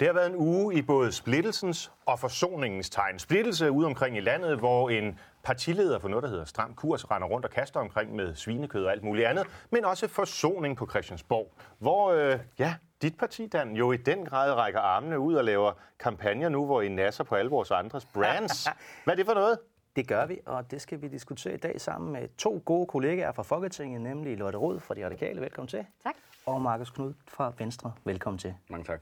Det har været en uge i både splittelsens og forsoningens tegn. Splittelse ude omkring i landet, hvor en partileder for noget, der hedder Stram Kurs, render rundt og kaster omkring med svinekød og alt muligt andet, men også forsoning på Christiansborg, hvor øh, ja, dit parti, Dan, jo i den grad rækker armene ud og laver kampagner nu, hvor I nasser på alle vores andres brands. Hvad er det for noget? Det gør vi, og det skal vi diskutere i dag sammen med to gode kollegaer fra Folketinget, nemlig Lotte Rod fra De Radikale. Velkommen til. Tak. Og Markus Knud fra Venstre. Velkommen til. Mange tak.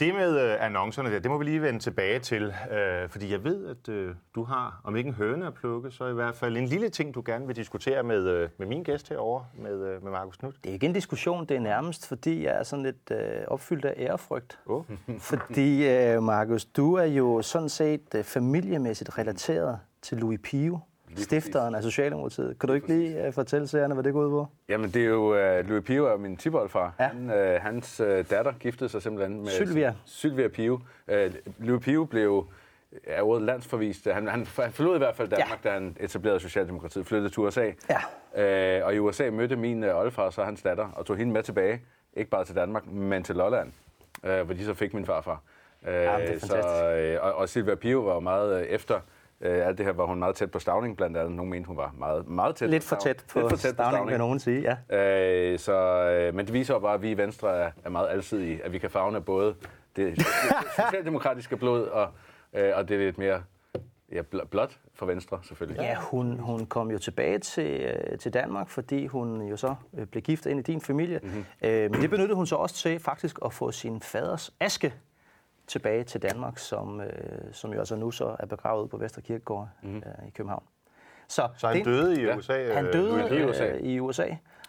Det med øh, annoncerne der, det må vi lige vende tilbage til, øh, fordi jeg ved, at øh, du har, om ikke en høne at plukke, så i hvert fald en lille ting, du gerne vil diskutere med, øh, med min gæst herovre, med, øh, med Markus Knudt. Det er ikke en diskussion, det er nærmest, fordi jeg er sådan lidt øh, opfyldt af ærefrygt. Oh. fordi, øh, Markus, du er jo sådan set øh, familiemæssigt relateret til Louis Pio, stifteren af Socialdemokratiet. Kan du ikke lige uh, fortælle seerne, hvad det går ud på? Jamen, det er jo uh, Louis Pio er min tiboldfar. Ja. Han, uh, hans uh, datter giftede sig simpelthen med... Sylvia. Sylvia Pio. Uh, Louis Pio blev er ordet landsforvist. Han, han, han forlod i hvert fald Danmark, ja. da han etablerede Socialdemokratiet, flyttede til USA. Ja. Uh, og i USA mødte min uh, oldefar så hans datter, og tog hende med tilbage. Ikke bare til Danmark, men til Lolland, uh, hvor de så fik min farfar. Uh, ja, det er så, uh, og, og Sylvia Pio var meget uh, efter Øh, alt det her var hun meget tæt på Stavning, blandt andet. Nogle mente, hun var meget, meget tæt Lidt for tæt på, Lidt for tæt Stavning, på Stavning, vil nogen sige, ja. Øh, så, øh, men det viser jo bare, at vi i Venstre er, er meget alsidige, at vi kan fagne både det, det socialdemokratiske blod og, øh, og det lidt mere ja, blot for Venstre, selvfølgelig. Ja, hun, hun kom jo tilbage til, øh, til Danmark, fordi hun jo så øh, blev gift ind i din familie. Mm-hmm. Øh, men det benyttede hun så også til faktisk at få sin faders aske tilbage til Danmark, som, øh, som jo altså nu så er begravet på Vesterkirkegård mm. øh, i København. Så, så han det, døde i USA? Ja, han døde øh, i, USA. Øh, i USA.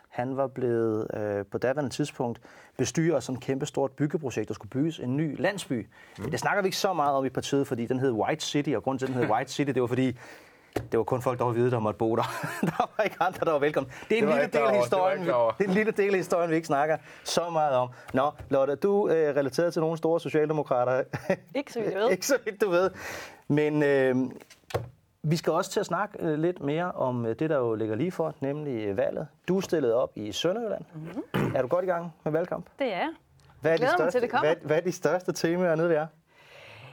Han var blevet øh, på daværende tidspunkt bestyrer sådan et kæmpestort byggeprojekt, der skulle bygges en ny landsby. Mm. Det snakker vi ikke så meget om i partiet, fordi den hed White City, og grunden til, at den hed White City, det var fordi, det var kun folk, der var hvide, der måtte bo der. der var ikke andre, der var velkommen. Det er en, lille del, af historien, det, det er en lille del af historien, vi ikke snakker så meget om. Nå, Lotte, du er øh, relateret til nogle store socialdemokrater. ikke så vidt du ved. ikke så vidt du ved. Men øh, vi skal også til at snakke øh, lidt mere om øh, det, der jo ligger lige for, nemlig øh, valget. Du er stillet op i Sønderjylland. Mm-hmm. Er du godt i gang med valgkamp? Det er hvad er, de største, til, det hvad, hvad er de største temaer nede ved jer?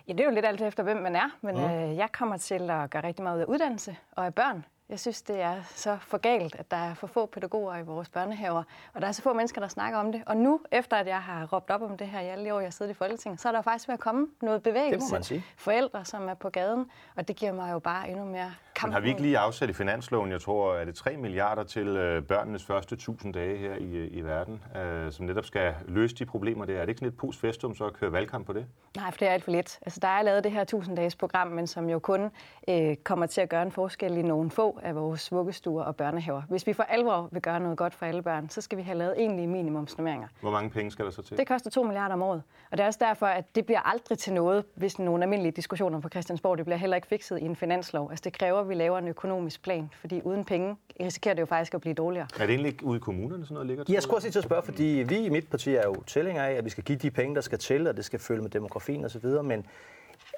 Ja, det er jo lidt alt efter, hvem man er, men mm. øh, jeg kommer til at gøre rigtig meget ud af uddannelse og af børn. Jeg synes, det er så for galt, at der er for få pædagoger i vores børnehaver, og der er så få mennesker, der snakker om det. Og nu, efter at jeg har råbt op om det her i alle de år, jeg har siddet i Folketinget, så er der faktisk ved at komme noget bevægelse. Forældre, som er på gaden, og det giver mig jo bare endnu mere kamp. Men har vi ikke lige afsat i finansloven, jeg tror, er det 3 milliarder til øh, børnenes første 1000 dage her i, i verden, øh, som netop skal løse de problemer der. Er det ikke sådan et post festum så at køre valgkamp på det? Nej, for det er alt for lidt. Altså, der er lavet det her 1000-dages program, men som jo kun øh, kommer til at gøre en forskel i nogle få af vores vuggestuer og børnehaver. Hvis vi for alvor vil gøre noget godt for alle børn, så skal vi have lavet egentlige minimumsnummeringer. Hvor mange penge skal der så til? Det koster 2 milliarder om året. Og det er også derfor, at det bliver aldrig til noget, hvis nogle almindelige diskussioner på Christiansborg, det bliver heller ikke fikset i en finanslov. Altså det kræver, at vi laver en økonomisk plan, fordi uden penge risikerer det jo faktisk at blive dårligere. Er det egentlig ude i kommunerne sådan noget ligger? Jeg skulle også lige til at spørge, fordi vi i mit parti er jo tilhængere af, at vi skal give de penge, der skal til, og det skal følge med demografien osv., men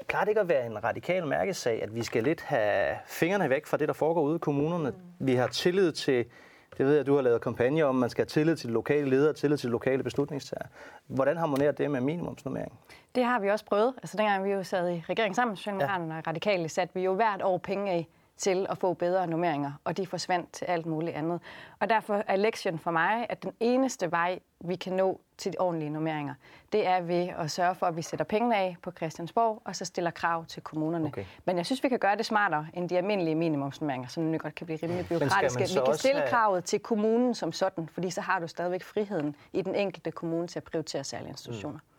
plejer det ikke at være en radikal mærkesag, at vi skal lidt have fingrene væk fra det, der foregår ude i kommunerne? Mm. Vi har tillid til, det ved jeg, at du har lavet kampagne om, man skal have tillid til de lokale ledere, tillid til de lokale beslutningstager. Hvordan harmonerer det med minimumsnummering? Det har vi også prøvet. Altså dengang vi jo sad i regeringen sammen Socialdemokraterne ja. og radikale, satte vi jo hvert år penge af til at få bedre nummeringer, og de forsvandt til alt muligt andet. Og derfor er lektionen for mig, at den eneste vej, vi kan nå til de ordentlige nummeringer, det er ved at sørge for, at vi sætter pengene af på Christiansborg, og så stiller krav til kommunerne. Okay. Men jeg synes, vi kan gøre det smartere end de almindelige minimumsnummeringer, som nu godt kan blive rimelig byråkratiske. Vi kan stille have... kravet til kommunen som sådan, fordi så har du stadigvæk friheden i den enkelte kommune til at prioritere særlige institutioner. Mm.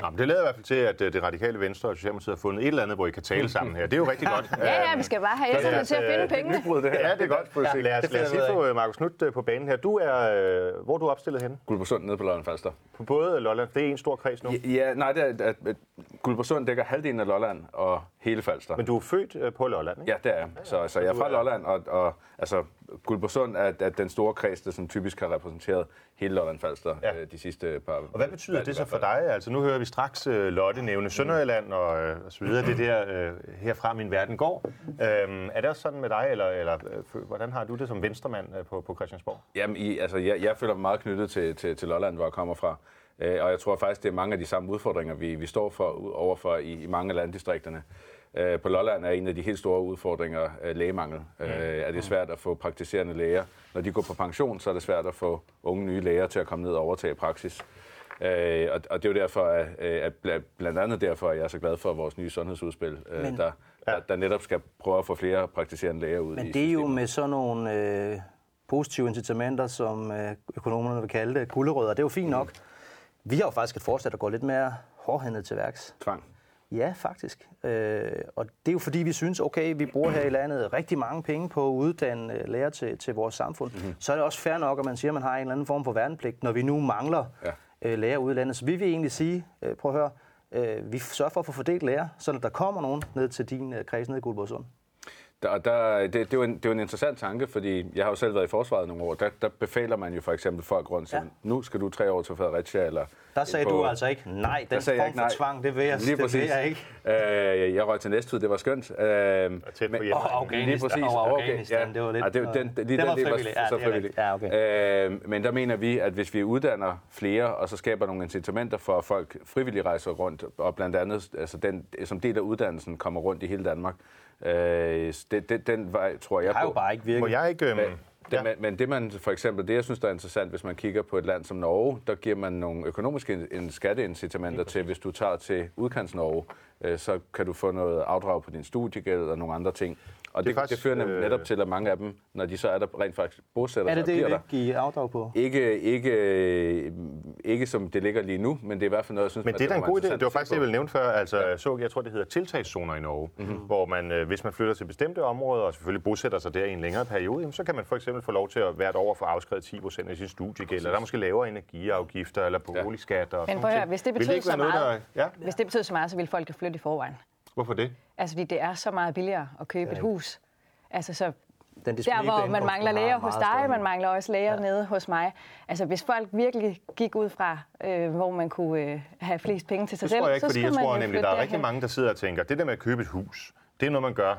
Nå, men det lader i hvert fald til, at øh, det radikale venstre og Socialdemokratiet har fundet et eller andet, hvor I kan tale sammen her. Det er jo rigtig godt. ja, ja, vi skal bare have ældrene til at finde penge. Det, her. Ja, det er godt. Ja, lad os, lad os lige få øh, Markus Knudt øh, på banen her. Du er, hvor er du opstillet henne? Guldborgsund nede på Lolland Falster. På både Lolland, det er en stor kreds nu? Ja, ja nej, det er, at, at Guldborgsund dækker halvdelen af Lolland og hele Falster. Men du er født øh, på Lolland, ikke? Ja, det er jeg. Så, så jeg er fra Lolland, og, og altså, Guldborgsund er, er den store kreds, der sådan typisk har repræsenteret hele Lolland Falster Ja. ja. de sidste par Og hvad betyder valg det så for dig? Altså, nu hører vi straks uh, Lotte nævne Sønderjylland og, uh, og så videre. Det der uh, herfra min verden går. Um, er det også sådan med dig, eller, eller uh, hvordan har du det som venstremand uh, på, på Christiansborg? Jamen, i, altså, jeg, jeg føler mig meget knyttet til, til, til Lolland, hvor jeg kommer fra. Øh, og jeg tror faktisk, det er mange af de samme udfordringer, vi, vi står for overfor i, i mange af landdistrikterne. Øh, på Lolland er en af de helt store udfordringer øh, lægemangel. Øh, er det svært at få praktiserende læger. Når de går på pension, så er det svært at få unge nye læger til at komme ned og overtage praksis. Øh, og, og det er jo derfor, at, øh, at bla- blandt andet derfor, at jeg er så glad for vores nye sundhedsudspil, øh, Men- der, der, der netop skal prøve at få flere praktiserende læger ud i Men det er jo systemet. med sådan nogle øh, positive incitamenter, som øh, økonomerne vil kalde det, gulderødder. Det er jo fint nok. Vi har jo faktisk et fortsat at gå lidt mere hårdhændet til værks. tvang. Ja, faktisk. Øh, og det er jo fordi, vi synes, okay, vi bruger her i landet rigtig mange penge på at uddanne øh, lærer til, til vores samfund. Mm-hmm. Så er det også fair nok, at man siger, at man har en eller anden form for værnepligt, når vi nu mangler Ja. øh, lærer ude i landet. Så vi vil egentlig sige, øh, prøv at høre, øh, vi sørger for at få fordelt lærer, så der kommer nogen ned til din øh, kreds nede i Guldborgsund. Der, der, det, det, er jo en, det er jo en interessant tanke, fordi jeg har jo selv været i forsvaret nogle år. Der, der befaler man jo for eksempel folk rundt til, Ja. ja. nu skal du tre år til Fredericia, eller... Der sagde på- du altså ikke, nej, den form ikke for nej. tvang, det vil jeg, Lige det vil jeg ikke. Øh, jeg røg til Næstved, det var skønt. Øh, tæt på hjemme. Og Afghanistan, Lige præcis. og Okay, Afghanistan, det var lidt... Ja, det, den, den, lige den var del frivillig. Ja, så det frivillig. rigtigt. Ja, okay. øh, men der mener vi, at hvis vi uddanner flere, og så skaber nogle incitamenter for, at folk frivilligt rejser rundt, og blandt andet altså den, som del af uddannelsen kommer rundt i hele Danmark, øh, det, det, den vej tror jeg Det har på. jo bare ikke virket. Må jeg ikke... Øhm, Det, ja. men, men det man for eksempel, det jeg synes, der er interessant, hvis man kigger på et land som Norge, der giver man nogle økonomiske in- en skatteincitamenter til, hvis du tager til udkants Norge, øh, så kan du få noget afdrag på din studiegæld og nogle andre ting. Og Det er det, faktisk, det fører nemlig øh, netop til, at mange af dem, når de så er der rent faktisk bosætter Er det sig, det, I vil give afdrag på? Ikke, ikke, ikke som det ligger lige nu, men det er i hvert fald noget, jeg synes, Men at det er da en god idé. Det var faktisk det, jeg ville nævne før. Altså, ja. så, jeg tror, det hedder tiltagszoner i Norge, mm-hmm. hvor man, øh, hvis man flytter til bestemte områder, og selvfølgelig bosætter sig der i en længere periode, jamen, så kan man for eksempel få lov til at hvert år få afskrevet 10 procent af sin studiegæld, eller der er måske lavere energiafgifter eller boligskat. Og Men prøv at høre, hvis det betød så meget, Der... Ja, hvis det betød så meget, så ville folk flytte i forvejen. Hvorfor det? Altså, fordi det er så meget billigere at købe et hus. Altså, så Den der, hvor man mangler læger er hos dig, større. man mangler også læger ja. nede hos mig. Altså, hvis folk virkelig gik ud fra, øh, hvor man kunne øh, have flest penge til sig Det selv, jeg ikke, så skulle jeg man tror nemlig, der er rigtig mange, der sidder og tænker, det der med at købe et hus, det er noget, man gør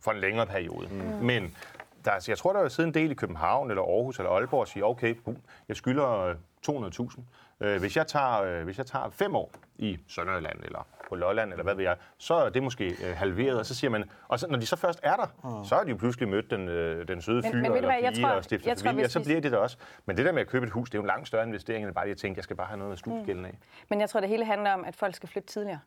for en længere periode. Mm. Men der, er- jeg tror, der er siddet en del i København, eller Aarhus, eller Aalborg og siger, okay, jeg skylder øh, 200.000. Øh, Hvis jeg, tager, øh, hvis jeg tager fem år i Sønderjylland, eller på Lolland, eller hvad ved jeg, så er det måske øh, halveret, og så siger man, og så, når de så først er der, så har de jo pludselig mødt den, øh, den søde Men- fyr men eller hvad, pige tror- og stiftet jeg tror, familie, og hvis så bliver det der også. Men det der med at købe et hus, det er jo en langt større investering, end bare lige at tænke, jeg skal bare have noget af studiegælden af. Men jeg tror, det hele handler om, at folk skal flytte tidligere.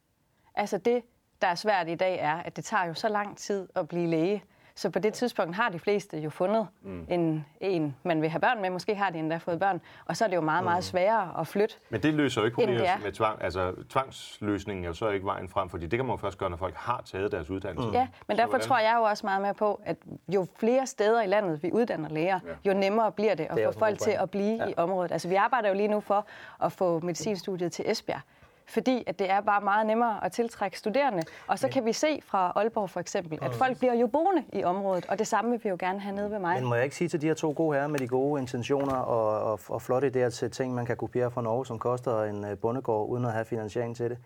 Altså det, der er svært i dag, er, at det tager jo så lang tid at blive læge. Så på det tidspunkt har de fleste jo fundet mm. en, en, man vil have børn med. Måske har de endda fået børn. Og så er det jo meget, meget sværere at flytte. Men det løser jo ikke problemet med tvang. Altså, tvangsløsningen er jo så ikke vejen frem, fordi det kan man jo først gøre, når folk har taget deres uddannelse. Ja, men Så derfor hvordan- tror jeg jo også meget med på, at jo flere steder i landet vi uddanner læger, jo nemmere bliver det at Det få folk til at blive ja. i området. Altså vi arbejder jo lige nu for at få medicinstudiet til Esbjerg. Fordi at det er bare meget nemmere at tiltrække studerende. Og så kan vi se fra Aalborg for eksempel, at folk bliver jo boende i området. Og det samme vil vi jo gerne have nede ved mig. Men må jeg ikke sige til de her to gode herrer med de gode intentioner og, og, og flotte idéer til ting, man kan kopiere fra Norge, som koster en øh, bondegård uden at have finansiering til det.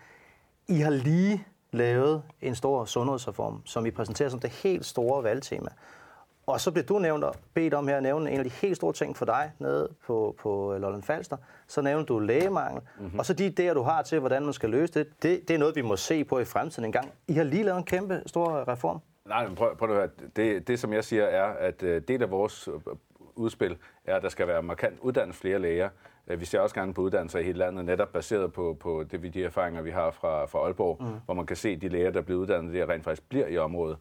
I har lige lavet en stor sundhedsreform, som I præsenterer som det helt store valgtema. Og så blev du nævnt, bedt om her at nævne en af de helt store ting for dig nede på, på Lolland Falster. Så nævnte du lægemangel. Mm-hmm. Og så de idéer, du har til, hvordan man skal løse det, det, det er noget, vi må se på i fremtiden en gang. I har lige lavet en kæmpe stor reform. Nej, men prøv, prøv at høre. Det, det, som jeg siger, er, at øh, del af vores øh, udspil er, at der skal være markant uddannet flere læger. Øh, Vi ser også gerne på uddannelser i hele landet, netop baseret på, på det, vi- de erfaringer, vi har fra, fra Aalborg, mm. hvor man kan se, at de læger, der bliver uddannet, der rent faktisk bliver i området.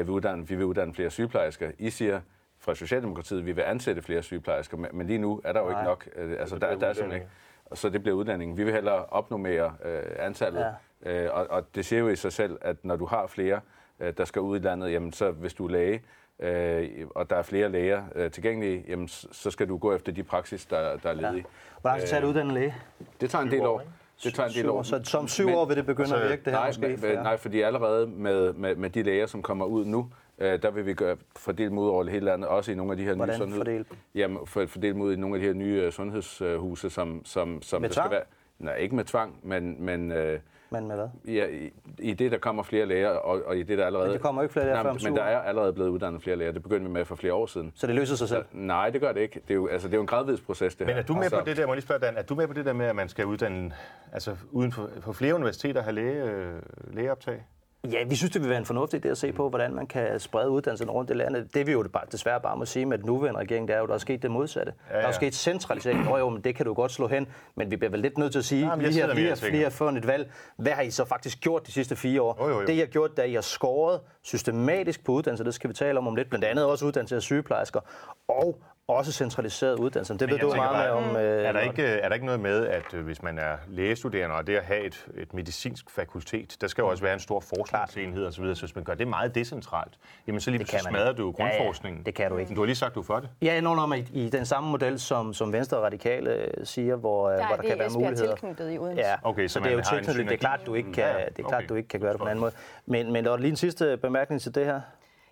Øh, Vi, uddanner, vi vil uddanne flere sygeplejersker. I siger fra Socialdemokratiet, at vi vil ansætte flere sygeplejersker, men, lige nu er der jo ikke Nej. nok. Øh, Altså, der, der er udlændinge. ikke. Så det bliver uddanning. Vi vil hellere opnormere øh, antallet. Ja. Øh, og, og det siger jo i sig selv, at når du har flere, øh, der skal ud i landet, jamen så hvis du er læge, øh, og der er flere læger øh, tilgængelige, jamen så skal du gå efter de praksis, der, der er ledige. Hvor lang tid tager det uddannet læge? Det tager en del år, ikke? Det tager en del år. Så som syv Men- år vil det begynde altså, at virke, det her nej, måske? men- nej, fordi allerede med, med, med de læger, som kommer ud nu, øh, der vil vi gøre, fordele ud over hele landet, også i nogle af de her Hvordan nye sundhed... fordele Jamen, for, fordele ud i nogle af de her nye øh, sundhedshuse, som, som, som Med skal tvang? være... Nej, ikke med tvang, men, men øh, Men med hvad? ja, i, i det, der kommer flere læger, og, og i det, der allerede... Men der kommer jo ikke flere læger Nej, før om men, men der er allerede blevet uddannet flere læger. Det begyndte vi med for flere år siden. Så det løser sig selv? Nej, det gør det ikke. Det er jo, altså, det er jo en gradvis proces, det Men her. er du med Så- på det der, må jeg lige spørge Dan, er du med på det der med, at man skal uddanne, altså uden for, på flere universiteter have læge, øh, lægeoptag? Ja, vi synes, det vil være en fornuftig idé at se på, hvordan man kan sprede uddannelserne rundt i landet. Det vi jo bare, desværre bare må sige med den nuværende regering, det er jo, at der er sket det modsatte. Ja, ja. Der er sket centralisering. Nå jo, men det kan du godt slå hen. Men vi bliver vel lidt nødt til at sige, Jamen, lige her lige, tænker. lige her før et valg, hvad har I så faktisk gjort de sidste fire år? Jo, jo, jo. Det I har gjort, da I har skåret systematisk på uddannelse, det skal vi tale om om lidt, blandt andet også uddannelse af sygeplejersker, og også centraliseret uddannelse. Det ved du meget bare, om. Øh, Er der, ikke, er der ikke noget med, at øh, hvis man er lægestuderende, og det at have et, et medicinsk fakultet, der skal jo også være en stor forskningsenhed osv., så hvis man gør det meget decentralt, jamen så lige Det kan man smadrer ikke. du jo Ja, ja, grundforskningen. det kan du ikke. Du har lige sagt, du er for det. Ja, når man i, i den samme model, som, som Venstre og Radikale øh, siger, hvor, Der hvor er der det kan være muligheder. tilknyttet i Odense. Ja, Okay, så så det man er jo tilknyttet. Det er klart, du ikke kan, Ja, det er klart, okay. du ikke kan gøre det på en anden måde. Men, men der er lige en sidste bemærkning til det her.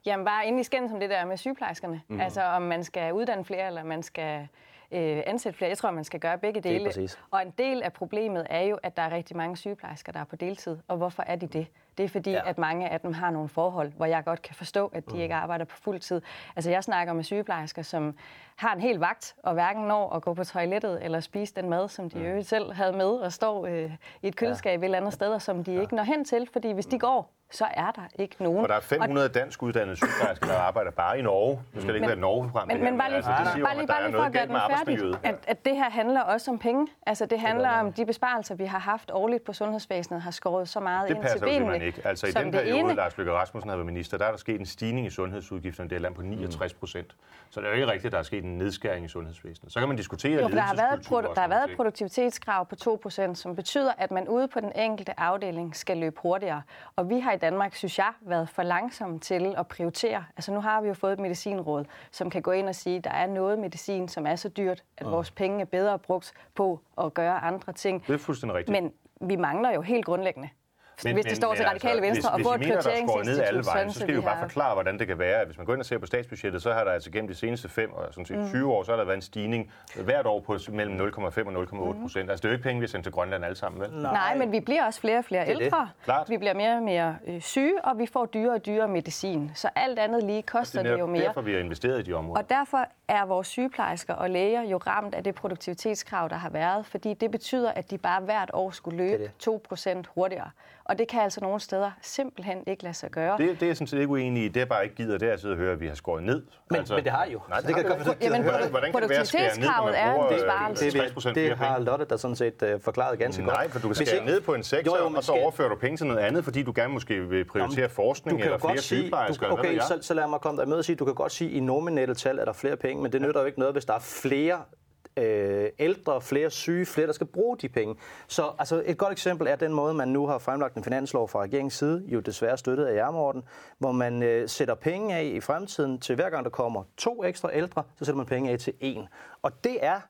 Jamen bare inden i skændes om det der med sygeplejerskerne. Mm. Altså om man skal uddanne flere, eller man skal øh, ansætte flere. Jeg tror, man skal gøre begge dele. præcis. Og en del af problemet er jo, at der er rigtig mange sygeplejersker, der er på deltid. Og hvorfor er de det? Det er fordi, Ja. at mange af dem har nogle forhold, hvor jeg godt kan forstå, at de ikke arbejder på fuld tid. Altså jeg snakker med sygeplejersker, som har en hel vagt, og hverken når at gå på toilettet eller spise den mad, som de mm. øvrigt selv havde med, og står øh, i et køleskab ja. et eller andet sted, og som de ja. ikke når hen til. Fordi hvis de går, så er der ikke nogen. Og der er 500 dansk uddannede sygeplejersker, der arbejder bare i Norge. Nu skal det ikke være et Norge-program. Men, det men bare lige, altså, det siger bare lige, bare lige for at gøre den færdig, at, at det her handler også om penge. Altså det handler om de besparelser, vi har haft årligt på sundhedsvæsenet, har skåret så meget Det ind til passer benene. simpelthen ikke. Altså i den det periode, ene. Lars Løkke Rasmussen har været minister, der er der sket en stigning i sundhedsudgifterne i det land på 69 procent. Så det er jo ikke rigtigt, at der er sket en nedskæring i sundhedsvæsenet. Så kan man diskutere Jo, der har været, og der har været et produktivitetskrav på 2%, som betyder, at man ude på den enkelte afdeling skal løbe hurtigere. Og vi har i Danmark, synes jeg, været for langsomme til at prioritere. Altså nu har vi jo fået et medicinråd, som kan gå ind og sige, at der er noget medicin, som er så dyrt, at vores penge er bedre brugt på at gøre andre ting. Det er fuldstændig rigtigt. Men vi mangler jo helt grundlæggende. Men, hvis det står til radikale venstre altså, hvis, og få et er skåret ned alle prioriteringsinstitut, vejen, så skal I jo vi bare forklare, hvordan det kan være. at Hvis man går ind og ser på statsbudgettet, så har der altså gennem de seneste 5 og sådan set 20 år, så har der været en stigning hvert år på mellem 0,5 og 0,8 procent. Altså det er jo ikke penge, vi sender til Grønland alle sammen, vel? Nej, men vi bliver også flere og flere er det. ældre. Klart. Vi bliver mere og mere øh, syge, og vi får dyrere og dyrere medicin. Så alt andet lige koster Det det, er jo netop mere. derfor, vi har investeret i de områder. Og derfor er vores sygeplejersker og læger jo ramt af det produktivitetskrav, der har været, fordi det betyder, at de bare hvert år skulle løbe Det er 2% hurtigere. Og det kan altså nogle steder simpelthen ikke lade sig gøre. Det, det er jeg sådan set ikke uenig i. Det er bare ikke gider, det er at sidde og høre, at vi har skåret ned. Men, men det har I jo. Nej, Så det, det kan godt Jamen, Hvordan, hvordan kan det være at skære ned, når produktivitetskravet er man bruger øh, det, 60 procent det, flere det har? Lotte der sådan set uh, forklaret ganske godt. Nej, for du kan skære jeg- ned på en sektor, Jo, jo, og så skal- overfører du penge til noget andet, fordi du gerne måske vil prioritere Jamen, forskning eller flere sygeplejersker. okay, så, lad mig komme dig med og sige, du kan godt sige, at i nominelle tal er der flere penge, men det nytter jo ikke noget, hvis der er flere øh, ældre, flere syge, flere, der skal bruge de penge. Så altså, et godt eksempel er den måde, man nu har fremlagt en finanslov fra regeringens side, jo desværre støttet af jer, Morten, hvor man øh, sætter penge af i fremtiden til hver gang, der kommer to ekstra ældre, så sætter man penge af til en. Og det er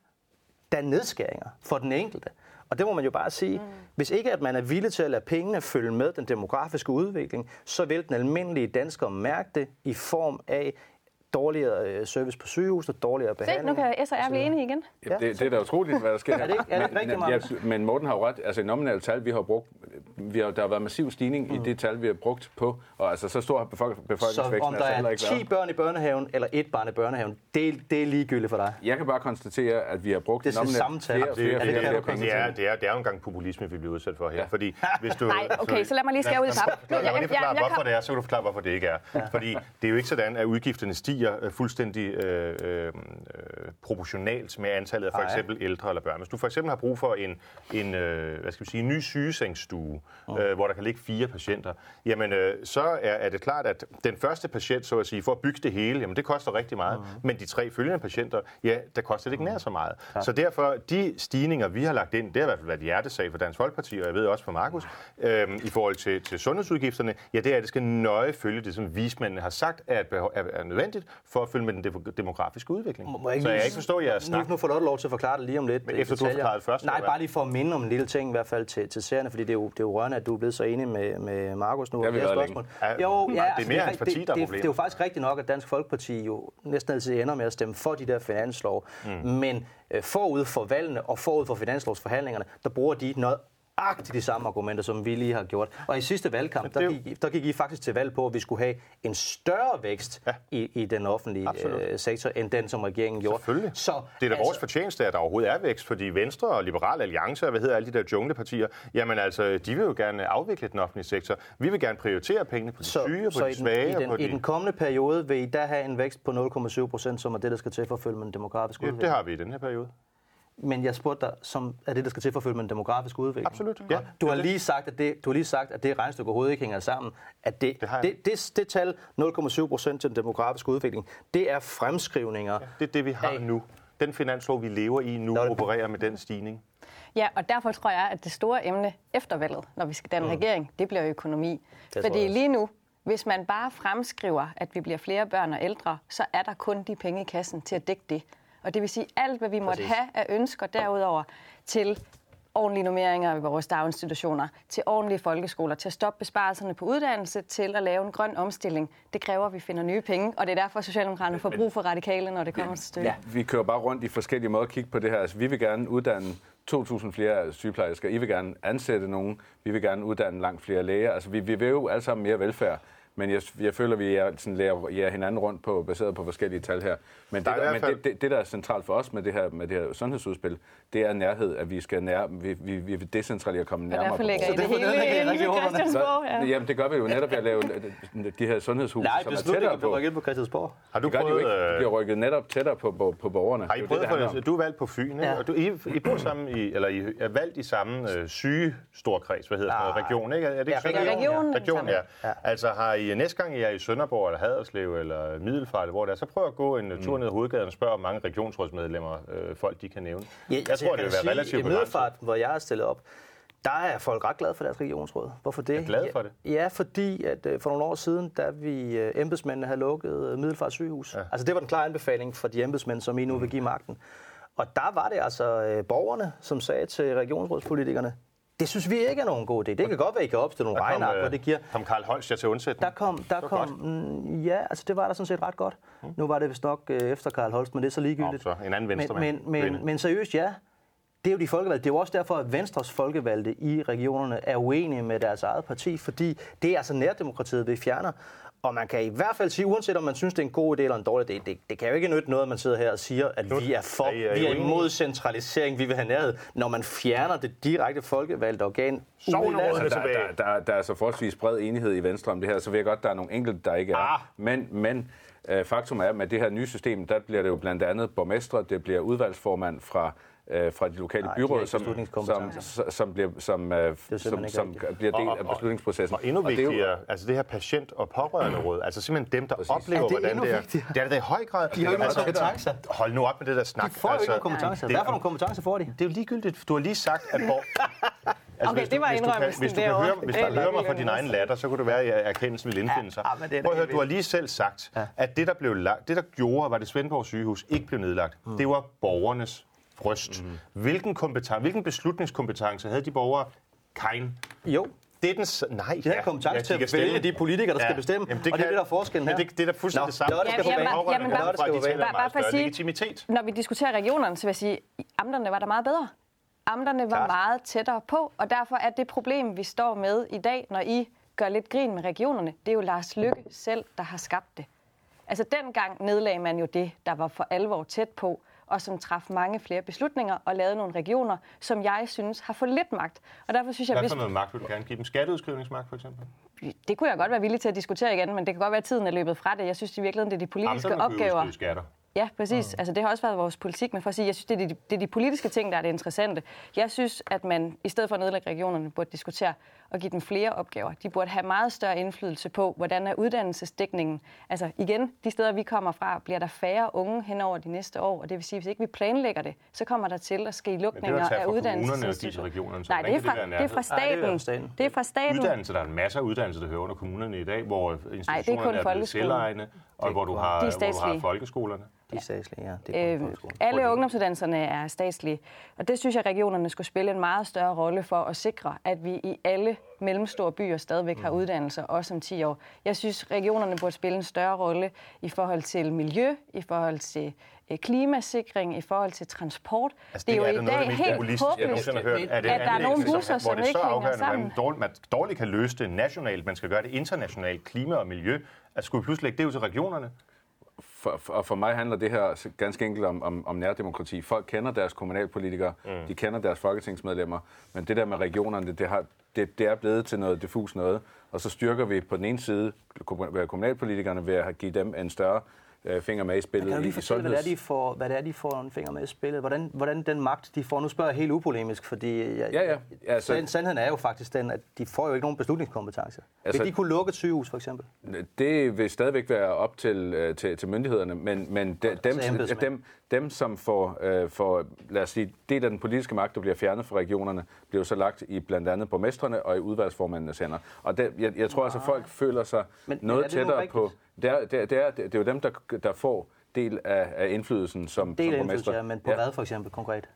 er nedskæringer for den enkelte. Og det må man jo bare sige. Mm. Hvis ikke at man er villig til at lade pengene følge med den demografiske udvikling, så vil den almindelige dansker mærke det i form af dårligere øh, service på sygehus og dårligere Se, nu behandling. kan S og R blive enige igen. Ja, det, det er da utroligt, hvad der sker. Er det ikke- er det ikke Men- rigtig, Markus? ja, men Morten har jo ret. Altså, i nominelle tal, vi har brugt, vi har, der har været massiv stigning mm. i det tal, vi har brugt på, og altså, så stor har befolk, Så befolkningsvæksten om der altså er ikke 10 været. børn i børnehaven eller et barn i børnehaven, det, er- det er ligegyldigt for dig. Jeg kan bare konstatere, at vi har brugt Det er nominelt samme tal. flere, flere, det kan flere du penge Det er, det, er, det er jo engang populisme, vi bliver udsat for her. Ja. Fordi hvis du, Nej, okay, så lad mig lige skære ud i pap. Lad, mig lige Jeg- forklare, hvorfor det er, så kan du forklare, hvorfor det ikke er. Fordi det er jo ikke sådan, at udgifterne stiger øh, fuldstændig øh, øh, proportionalt med antallet af for eksempel ældre eller børn. Hvis du for eksempel har brug for en, en, øh, hvad skal vi sige, en ny sygesengsstue, mm. øh, hvor der kan ligge fire patienter, jamen øh, så er, er det klart, at den første patient, så at sige, for at bygge det hele, jamen det koster rigtig meget, mm. men de tre følgende patienter, ja, der koster det ikke nær så meget. Ja. Så derfor, de stigninger, vi har lagt ind, det har i hvert fald været hjertesag for Dansk Folkeparti, og jeg ved også for Markus, øh, i forhold til, til sundhedsudgifterne, ja, det er, at det skal nøje følge det, som vismændene har sagt, er, er, er nødvendigt for at følge med den demografiske udvikling. Må jeg så jeg ikke forstår jeres snak. Nu, nu får du lov til at forklare det lige om lidt. Men efter du har forklaret først? Nej, bare lige for at minde om en lille ting, i hvert fald til, til seerne, fordi det er, jo, det er jo rørende, at du er blevet så enig med, med Markus nu. Det er spørgsmål. Ja, jo, ja, det er altså, mere hans parti, der er det, det, er jo faktisk rigtigt nok, at Dansk Folkeparti jo næsten altid ender med at stemme for de der finanslov. Mm. Men øh, forud for valgene og forud for finanslovsforhandlingerne, der bruger de noget agtigt de samme argumenter, som vi lige har gjort. Og i sidste valgkamp, der gik, der gik I faktisk til valg på, at vi skulle have en større vækst ja. i, i den offentlige øh, sektor, end den, som regeringen gjorde. Selvfølgelig. Så, det er da altså, vores fortjeneste, at der overhovedet er vækst, fordi Venstre og Liberal Alliance, og hvad hedder alle de der junglepartier, jamen altså, de vil jo gerne afvikle den offentlige sektor. Vi vil gerne prioritere pengene på de så, syge, så på de svage. I den, på i de... den kommende periode vil I da have en vækst på 0,7 procent, som er det, der skal til for at følge med den demografiske ja, det har vi i den her periode. Men jeg spurgte dig, som er det, der skal til for at følge med den demografiske udvikling. Absolut. Ja. Du, har lige sagt, at det, du har lige sagt, at det regnestykke overhovedet ikke hænger sammen. At det, det, det, det, det tal, 0,7 procent til den demografiske udvikling, det er fremskrivninger. Ja, det er det, vi har af... nu. Den finanslov, vi lever i nu, Nå, opererer med den stigning. Ja, og derfor tror jeg, at det store emne efter valget, når vi skal danne mm. regering, det bliver økonomi. Det Fordi lige nu, hvis man bare fremskriver, at vi bliver flere børn og ældre, så er der kun de penge i kassen til at dække det. Og det vil sige, alt, hvad vi måtte Præcis. have af ønsker derudover til ordentlige normeringer i vores daginstitutioner, til ordentlige folkeskoler, til at stoppe besparelserne på uddannelse, til at lave en grøn omstilling. Det kræver, at vi finder nye penge, og det er derfor, Socialdemokraterne får brug for radikale, når det kommer til stykket. Ja, vi kører bare rundt i forskellige måder at kigge på det her. Altså, vi vil gerne uddanne 2.000 flere sygeplejersker. I vil gerne ansætte nogen. Vi vil gerne uddanne langt flere læger. Altså, vi, vi vil jo alle sammen mere velfærd. Men jeg, jeg føler, at vi er, sådan, lærer, lærer hinanden rundt på, baseret på forskellige tal her. Men, det, der, men det, det, det, der er centralt for os med det her, med det her sundhedsudspil, det er nærhed, at vi skal nær, vi, vi, vi vil decentralisere komme nærmere. Og derfor lægger I det hele ind i Christiansborg. Ja. Jamen, det gør vi jo netop ved at lave de her sundhedshus, Nej, som er tættere på. Nej, på Christiansborg. Har du prøvet... Det, det bliver rykket netop tættere på, på, på borgerne. Har I prøvet, det, det, du er valgt på Fyn, ikke? Ja. Og du, I, I bor sammen i, eller I er valgt i samme øh, syge storkreds, hvad hedder det, ah. region, ikke? Er det ikke ja, regionen. Region, ja. Altså har I næste gang I er i Sønderborg eller Haderslev eller Middelfart, eller hvor det er, så prøv at gå en mm. tur ned ad hovedgaden og spørge, hvor mange regionsrådsmedlemmer øh, folk de kan nævne. Ja, jeg altså, tror, jeg det vil være relativt I Middelfart, hvor jeg er stillet op, der er folk ret glade for deres regionsråd. Hvorfor det? Er glade for det? Ja, fordi at øh, for nogle år siden, da vi øh, embedsmændene havde lukket øh, Middelfart sygehus, ja. altså det var den klare anbefaling for de embedsmænd, som I nu vil give magten. Og der var det altså borgerne, som sagde til regionsrådspolitikerne, det synes vi ikke er nogen god idé. Det kan godt være, at I kan opstille nogle regnark, hvor det giver... Kom Karl Holst til undsætning? Der kom, der kom, mm, ja, altså det var der sådan set ret godt. Mm. Nu var det vist nok øh, efter Karl Holst, men det er så ligegyldigt. Nå, så en anden venstre men, men, men, men seriøst, ja. Det er jo de folkevalgte. Det er jo også derfor, at Venstres folkevalgte i regionerne er uenige med deres eget parti, fordi det er altså nærdemokratiet, vi fjerner. Og man kan i hvert fald sige, uanset om man synes, det er en god idé eller en dårlig idé, det, det kan jo ikke nytte noget, at man sidder her og siger, at vi er, for, vi er imod centralisering, vi vil have nærhed, når man fjerner det direkte folkevalgte organ. Altså, der, der, der, der er så forholdsvis bred enighed i Venstre om det her, så ved jeg godt, der er nogle enkelte, der ikke er. Ah. Men, men øh, faktum er, at med det her nye system, der bliver det jo blandt andet borgmestre, det bliver udvalgsformand fra øh, fra de lokale Nej, byråd, som, som, som, bliver, som, øh, som, som bliver del af beslutningsprocessen. Og, og endnu vigtigere, og det jo, altså det her patient- og pårørende råd, altså simpelthen dem, der Præcis. oplever, er det hvordan det er. Vigtigere? Det er det i høj grad. De har jo altså, kompetencer. Hold nu op med det der snak. De får altså, ikke kompetencer. Hvad for nogle kompetencer får de? Det er jo ligegyldigt. Du har lige sagt, at hvor... Altså, okay, hvis det var indrømmelsen hvis du, hvis du, kan høre, hvis du hører mig fra din egen latter, så kunne det være, at erkendelsen vil indfinde sig. Ja, ja, Prøv at høre, du har lige selv sagt, at det, der, blev lagt, det, der gjorde, var det Svendborg sygehus ikke blev nedlagt, mm. det var borgernes bryst. Mm. Hvilken, kompeten- hvilken beslutningskompetence havde de borgere? Kein. Jo, det er den... Nej, de har kompetence ja, til at vælge de politikere, der ja. skal bestemme, Jamen, det og det er det, der er forskellen her. Det, det er da fuldstændig det samme. Skal på banen. Jamen, bare, bare, bare for at sige, legitimitet. når vi diskuterer regionerne, så vil jeg sige, at amterne var der meget bedre. Amterne var Klart. meget tættere på, og derfor er det problem, vi står med i dag, når I gør lidt grin med regionerne, det er jo Lars Lykke selv, der har skabt det. Altså dengang nedlagde man jo det, der var for alvor tæt på, og som træffede mange flere beslutninger og lavede nogle regioner, som jeg synes har for lidt magt. Og derfor synes jeg, Hvad for noget magt vil du gerne give dem? Skatteudskrivningsmagt for eksempel? Det kunne jeg godt være villig til at diskutere igen, men det kan godt være, at tiden er løbet fra det. Jeg synes i virkeligheden, det er de politiske opgaver. skatter. Ja, præcis. Mm. Altså, det har også været vores politik, men for at sige, jeg synes, det er, de, det er de politiske ting, der er det interessante. Jeg synes, at man i stedet for at nedlægge regionerne, burde diskutere at give dem flere opgaver. De burde have meget større indflydelse på, hvordan er uddannelsesdækningen. Altså igen, de steder, vi kommer fra, bliver der færre unge hen over de næste år, og det vil sige, at hvis ikke vi planlægger det, så kommer der til at ske lukninger af uddannelsesinstitutioner. Nej, det er, fra, det er fra staten. Nej, det, er det er fra staten. Uddannelse, der er masser af uddannelse, der hører under kommunerne i dag, hvor institutionerne Nej, det er, kun er blevet selvegne, og hvor du har, hvor du har folkeskolerne. De er statslige, ja. Det er øh, alle ungdomsuddannelserne er statslige, og det synes jeg, regionerne skulle spille en meget større rolle for at sikre, at vi i alle mellemstore byer stadigvæk har mm. uddannelser, også om 10 år. Jeg synes, regionerne burde spille en større rolle i forhold til miljø, i forhold til øh, klimasikring, i forhold til transport. Altså, det, det er jo i dag helt håbløst, at der er nogle busser, som ikke hænger sammen. Hvor man dårligt kan løse det nationalt, man skal gøre det internationalt, klima og miljø. At skulle vi pludselig lægge det ud til regionerne? For, for, for mig handler det her ganske enkelt om, om, om nærdemokrati. Folk kender deres kommunalpolitikere, mm. de kender deres folketingsmedlemmer, men det der med regionerne, det, har, det, det er blevet til noget diffus noget. Og så styrker vi på den ene side kommunalpolitikerne ved at give dem en større øh, finger med i spillet. kan du lige fortælle, hvad det, er, de får, hvad det er, de får en finger med i spillet? Hvordan, hvordan den magt, de får, nu spørger jeg helt upolemisk, fordi jeg, ja, ja. Altså, sandheden er jo faktisk den, at de får jo ikke nogen beslutningskompetence. Altså, vil de kunne lukke et sygehus, for eksempel? Det vil stadigvæk være op til, øh, til, til myndighederne, men, men de, dem, dem, dem, som får, øh, får, lad os sige, det af den politiske magt, der bliver fjernet fra regionerne, bliver så lagt i blandt andet borgmestrene og i udvalgsformændenes hænder. Og det, jeg, jeg tror altså, at folk føler sig men, noget men tættere på... Det er, det, er, det, er, det er jo dem, der, der får del af, af indflydelsen som, del som borgmester. ja, men på ja. hvad for eksempel konkret?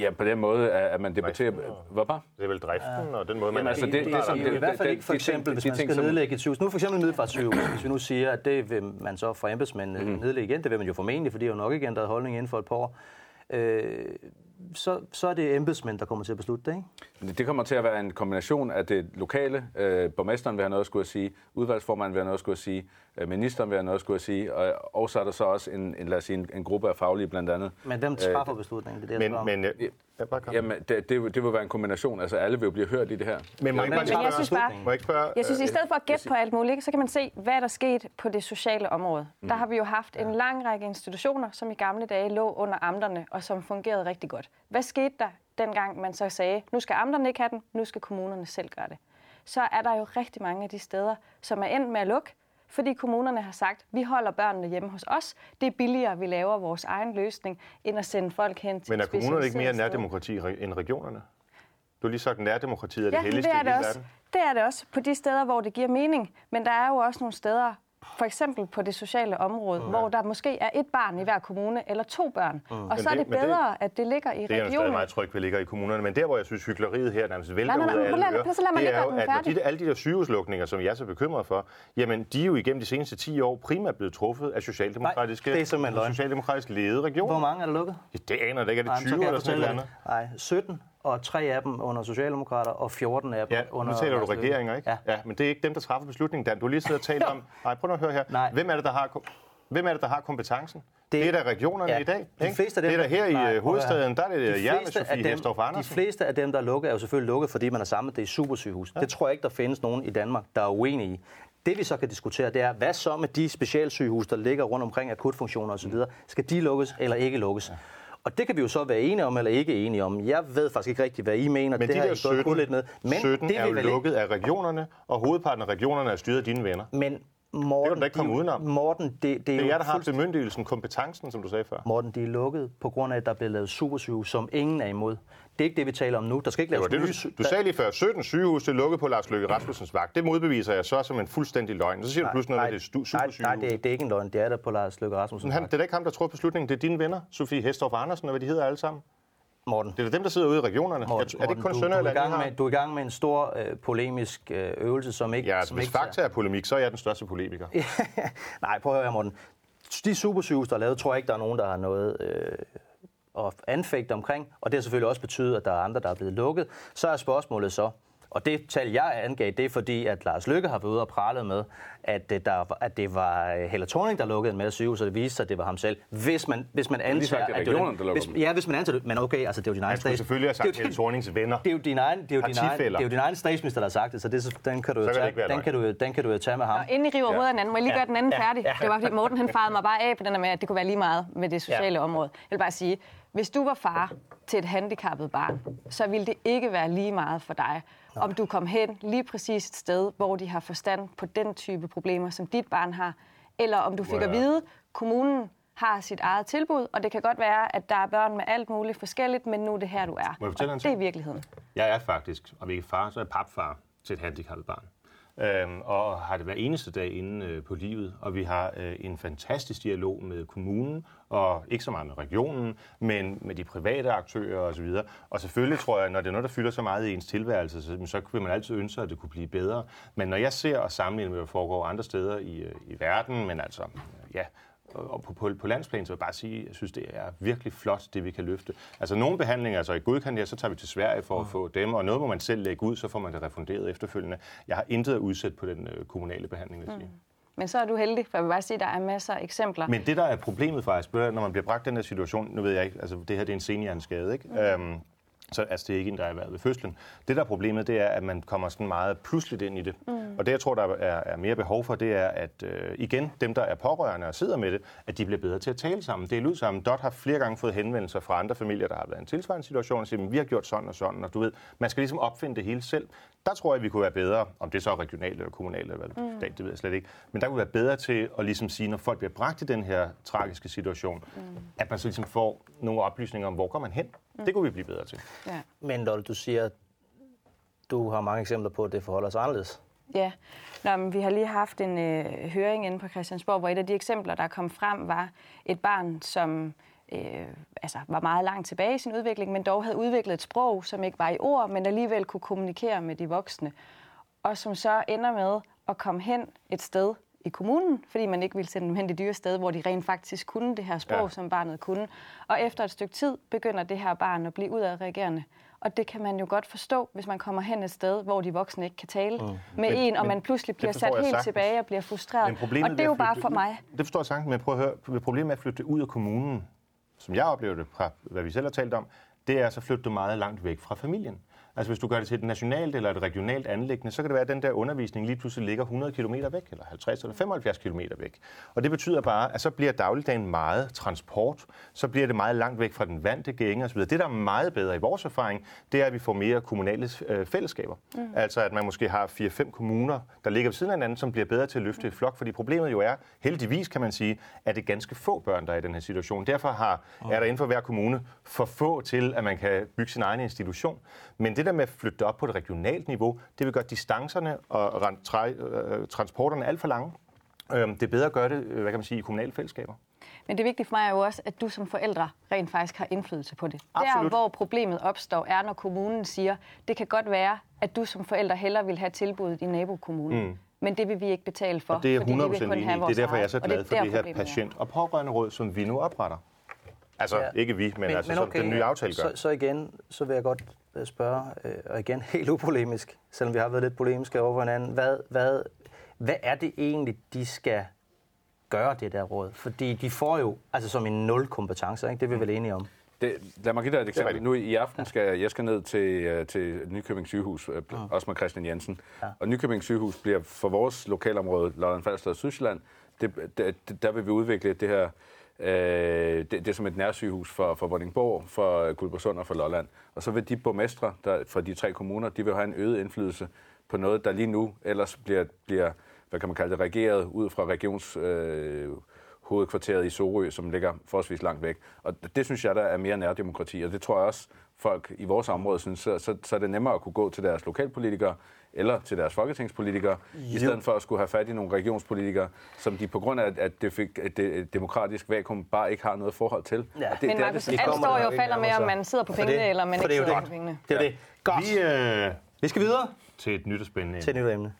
Ja, på den måde, at man debatterer... Hvad bare? Det er vel driften ja. og den måde, man... Jamen, altså, det, det, det, det, I hvert fald ikke for eksempel, hvis man skal nedlægge et sygehus. Nu for eksempel Middelfartssygehus, hvis vi nu siger, at det vil man så fra embedsmændene mm. nedlægge igen, det vil man jo formentlig, fordi det er jo nok ikke ændret holdning inden for et par år. Øh, så, så er det embedsmænd, der kommer til at beslutte det, ikke? Det kommer til at være en kombination af det lokale. Øh, borgmesteren vil have noget at skulle sige, udvalgsformanden vil have noget at skulle sige, øh, ministeren vil have noget at skulle sige, og, og så er der så også en, en, lad os sige, en, en gruppe af faglige blandt andet. Men hvem træffer øh, beslutningen? Det er det, men, men, Ja, bare Jamen, det, det, det vil være en kombination. Altså, alle vil jo blive hørt i det her. Men, må men, men jeg synes bare, må ikke spørge, jeg synes, i stedet for at gætte på alt muligt, så kan man se, hvad der er sket på det sociale område. Mm. Der har vi jo haft en lang række institutioner, som i gamle dage lå under amterne, og som fungerede rigtig godt. Hvad skete der, dengang man så sagde, nu skal amterne ikke have den, nu skal kommunerne selv gøre det? Så er der jo rigtig mange af de steder, som er endt med at lukke, fordi kommunerne har sagt, vi holder børnene hjemme hos os. Det er billigere, vi laver vores egen løsning, end at sende folk hen til Men er kommunerne ikke mere nærdemokrati end regionerne? Du har lige sagt, at nærdemokratiet er det ja, helligste det er det i hele også. verden. Det er det også på de steder, hvor det giver mening. Men der er jo også nogle steder, for eksempel på det sociale område, mm. hvor der måske er et barn i hver kommune, eller to børn. Mm. Og så er det, det bedre, det, at det ligger i regionen. Det er jeg stadig meget tryg ved ligger i kommunerne. Men der, hvor jeg synes, hyggeleriet her nærmest vælter nej, nej, nej, ud af alle ører, det er jo, at de, alle de der sygehuslukninger, som jeg er så bekymret for, jamen, de er jo igennem de seneste 10 år primært blevet truffet af socialdemokratiske, nej, det er socialdemokratisk ledede regioner. Hvor mange er der lukket? Ja, det aner det ikke. Er det 20 eller sådan noget? Nej, 17 og tre af dem under Socialdemokrater, og 14 af dem ja, under... nu taler du regeringer, ikke? Ja. ja. Men det er ikke dem, der træffer beslutningen, Dan. Du har lige siddet og talt om... Nej, prøv at høre her. Nej. Hvem er det, der har... Hvem er det, der har kompetencen? Det, det er da regionerne ja, i dag. De fleste af dem, det er da her i øh, hovedstaden, der er det de jer med Sofie Hestorff Andersen. De fleste af dem, der er lukket, er jo selvfølgelig lukket, fordi man har samlet det i supersygehus. Ja. Det tror jeg ikke, der findes nogen i Danmark, der er uenige i. Det vi så kan diskutere, det er, hvad så med de specialsygehus, der ligger rundt omkring akutfunktioner osv.? Skal de lukkes eller ikke lukkes? Ja. Og det kan vi jo så være enige om eller ikke enige om. Jeg ved faktisk ikke rigtigt, hvad I mener. Men det de der 17, lidt med. Men 17 det er jo lukket ikke... af regionerne, og hovedparten af regionerne er styret af dine venner. Men Morten, det kan du ikke komme udenom. Morten, det, det, er, det er jer, der har fuldst... bemyndigelsen, kompetencen, som du sagde før. Morten, de er lukket på grund af, at der bliver lavet supersygehus, som ingen er imod. Det er ikke det, vi taler om nu. Der skal ikke laves det, det du, du sagde lige før, 17 sygehus er lukket på Lars Løkke Rasmussens vagt. Det modbeviser jeg så som en fuldstændig løgn. Så siger nej, du pludselig noget, nej, det er supersygehus. Nej, nej det, er, det er ikke en løgn. Det er der på Lars Løkke Rasmussens han, Det er ikke ham, der tror på beslutningen. Det er dine venner, Sofie Hestorff Andersen og hvad de hedder alle sammen. Morten. Det er dem, der sidder ude i regionerne. Morten, er det ikke kun Sønderjylland, du, du, er med, du er i gang med en stor øh, polemisk øh, øvelse, som ikke... Ja, som hvis ikke fakta er polemik, så er jeg den største polemiker. Nej, prøv at høre, Morten. De supersygehus, der er lavet, tror jeg ikke, der er nogen, der har noget øh, at anfægte omkring. Og det har selvfølgelig også betydet, at der er andre, der er blevet lukket. Så er spørgsmålet så, Og det tal, jeg angav, det er fordi, at Lars Lykke har været ude og prale med, at det, der, at det var Helle Thorning, der lukkede en masse sygehus, og det viste sig, at det var ham selv. Hvis man, hvis man antager... sagt, at det var der hvis, Ja, hvis man antager det. Men okay, altså det er jo din egen statsminister. selvfølgelig have sagt Helle Thornings venner. Det er jo din egen, det er jo din egen, det er jo din egen statsminister, der har sagt det, så det, den kan du jo tage, den kan du, den kan du jo tage med ham. Og inden I river ja. hovedet af anden, må jeg lige gøre den anden ja. færdig? Ja. Det var fordi Morten han farede mig bare af på den der med, at det kunne være lige meget med det sociale ja. område. Jeg vil bare sige, hvis du var far til et handicappet barn, så ville det ikke være lige meget for dig, Nej. om du kom hen lige præcis et sted, hvor de har forstand på den type problemer, som dit barn har, eller om du fik at vide, at kommunen har sit eget tilbud, og det kan godt være, at der er børn med alt muligt forskelligt, men nu er det her, du er. Må jeg og det er virkeligheden. Jeg er faktisk, om ikke far, så er jeg papfar til et handicappet barn øhm, og har det hver eneste dag inde øh, på livet. Og vi har øh, en fantastisk dialog med kommunen, og ikke så meget med regionen, men med de private aktører osv. Og selvfølgelig tror jeg, når det er noget, der fylder så meget i ens tilværelse, så, så vil man altid ønske, at det kunne blive bedre. Men når jeg ser og sammenligner med, hvad der foregår andre steder i, øh, i verden, men altså, ja, og på, på, på landsplan, så vil jeg bare sige, at jeg synes, det er virkelig flot, det vi kan løfte. Altså nogle behandlinger, altså i godkendt, så tager vi til Sverige for at få dem, og noget må man selv lægge ud, så får man det refunderet efterfølgende. Jeg har intet at udsætte på den øh, kommunale behandling, vil jeg sige. Mm. Men så er du heldig, for jeg vil bare sige, at der er masser af eksempler. Men det, der er problemet faktisk, når man bliver bragt i den her situation, nu ved jeg ikke, altså det her det er en senhjerneskade, ikke? Mm. Øhm, så altså, det er ikke en, der er været ved fødslen. Det, der er problemet, det er, at man kommer sådan meget pludseligt ind i det. Mm. Og det, jeg tror, der er, er mere behov for, det er, at øh, igen, dem, der er pårørende og sidder med det, at de bliver bedre til at tale sammen, dele ud sammen. Dot har flere gange fået henvendelser fra andre familier, der har været i en tilsvarende situation, og siger, vi har gjort sådan og sådan, og du ved, man skal ligesom opfinde det hele selv. Der tror jeg, vi kunne være bedre, om det så er regionalt eller kommunalt eller mm. det ved jeg slet ikke, men der kunne være bedre til at ligesom sige, når folk bliver bragt i den her tragiske situation, mm. at man så ligesom får nogle oplysninger om, hvor går man hen. Mm. Det kunne vi blive bedre til. Ja. Men Lotte, du siger, du har mange eksempler på, at det forholder sig anderledes. Ja, Nå, men vi har lige haft en øh, høring inde på Christiansborg, hvor et af de eksempler, der kom frem, var et barn, som øh, altså, var meget langt tilbage i sin udvikling, men dog havde udviklet et sprog, som ikke var i ord, men alligevel kunne kommunikere med de voksne. Og som så ender med at komme hen et sted, i kommunen, fordi man ikke ville sende dem hen det dyre sted, hvor de rent faktisk kunne det her sprog, ja. som barnet kunne. Og efter et stykke tid begynder det her barn at blive udadreagerende. Og det kan man jo godt forstå, hvis man kommer hen et sted, hvor de voksne ikke kan tale mm. med men, en, og man pludselig bliver sat helt sagtens. tilbage og bliver frustreret. Og det er jo bare for mig. Det forstår jeg sagtens, men prøv at høre. Problemet med at flytte ud af kommunen, som jeg oplever det fra, hvad vi selv har talt om, det er så flytter du meget langt væk fra familien. Altså hvis du gør det til et nationalt eller et regionalt anlæggende, så kan det være, at den der undervisning lige pludselig ligger 100 km væk, eller 50 eller 75 km væk. Og det betyder bare, at så bliver dagligdagen meget transport, så bliver det meget langt væk fra den vante gænge osv. Det, der er meget bedre i vores erfaring, det er, at vi får mere kommunale øh, fællesskaber. Mm. Altså at man måske har 4-5 kommuner, der ligger ved siden af hinanden, som bliver bedre til at løfte et flok. Fordi problemet jo er, heldigvis kan man sige, at det er ganske få børn, der er i den her situation. Derfor har, er der inden for hver kommune for få til, at man kan bygge sin egen institution. Men det der med at flytte det op på et regionalt niveau, det vil gøre distancerne og øh, transporterne alt for lange. Øhm, det er bedre at gøre det, øh, hvad kan man sige, i kommunale fællesskaber. Men det vigtige for mig er jo også, at du som forældre rent faktisk har indflydelse på det. Absolut. Der, hvor problemet opstår, er, når kommunen siger, det kan godt være, at du som forældre hellere vil have tilbuddet i nabokommunen. Mm. Men det vil vi ikke betale for. Og det er 100% enig Det er derfor, jeg er så glad for det her patient- og pårørende råd, som vi nu opretter. Altså, ja. ikke vi, men, men altså, men okay, som den nye aftale gør. Så, så igen, så vil jeg godt spørge, øh, og igen helt upolemisk, selvom vi har været lidt polemiske over for hinanden, hvad, hvad, hvad er det egentlig, de skal gøre, det der råd? Fordi de får jo, altså som en nul kompetence, ikke? det er vi vel enige om. Det, lad mig give dig et eksempel. Nu i aften skal jeg, jeg skal ned til, uh, til Nykøbing sygehus, uh, også med Christian Jensen. Ja. Og Nykøbing sygehus bliver for vores lokalområde, Lolland Falster og Sydsjælland, det, det, der vil vi udvikle det her Øh, det, det er som et nærsygehus for, for Vordingborg, for Guldborgsund og for Lolland. Og så vil de borgmestre der, fra de tre kommuner, de vil have en øget indflydelse på noget, der lige nu ellers bliver, bliver hvad kan man kalde det, regeret ud fra regions... Øh, hovedkvarteret i Sorø, som ligger forholdsvis langt væk. Og det synes jeg, der er mere nærdemokrati, og det tror jeg også, folk i vores område synes, så, så, så er det nemmere at kunne gå til deres lokalpolitikere eller til deres folketingspolitikere, jo. i stedet for at skulle have fat i nogle regionspolitikere, som de på grund af, at det fik et demokratisk vakuum bare ikke har noget forhold til. Ja. Det, Men det, Markus, det, alt står jo og falder med, om man sidder på pengene, det, eller man ikke sidder på pengene. Det er det. Godt. Vi, øh, vi skal videre. Til et nyt og spændende Til et nyt emne.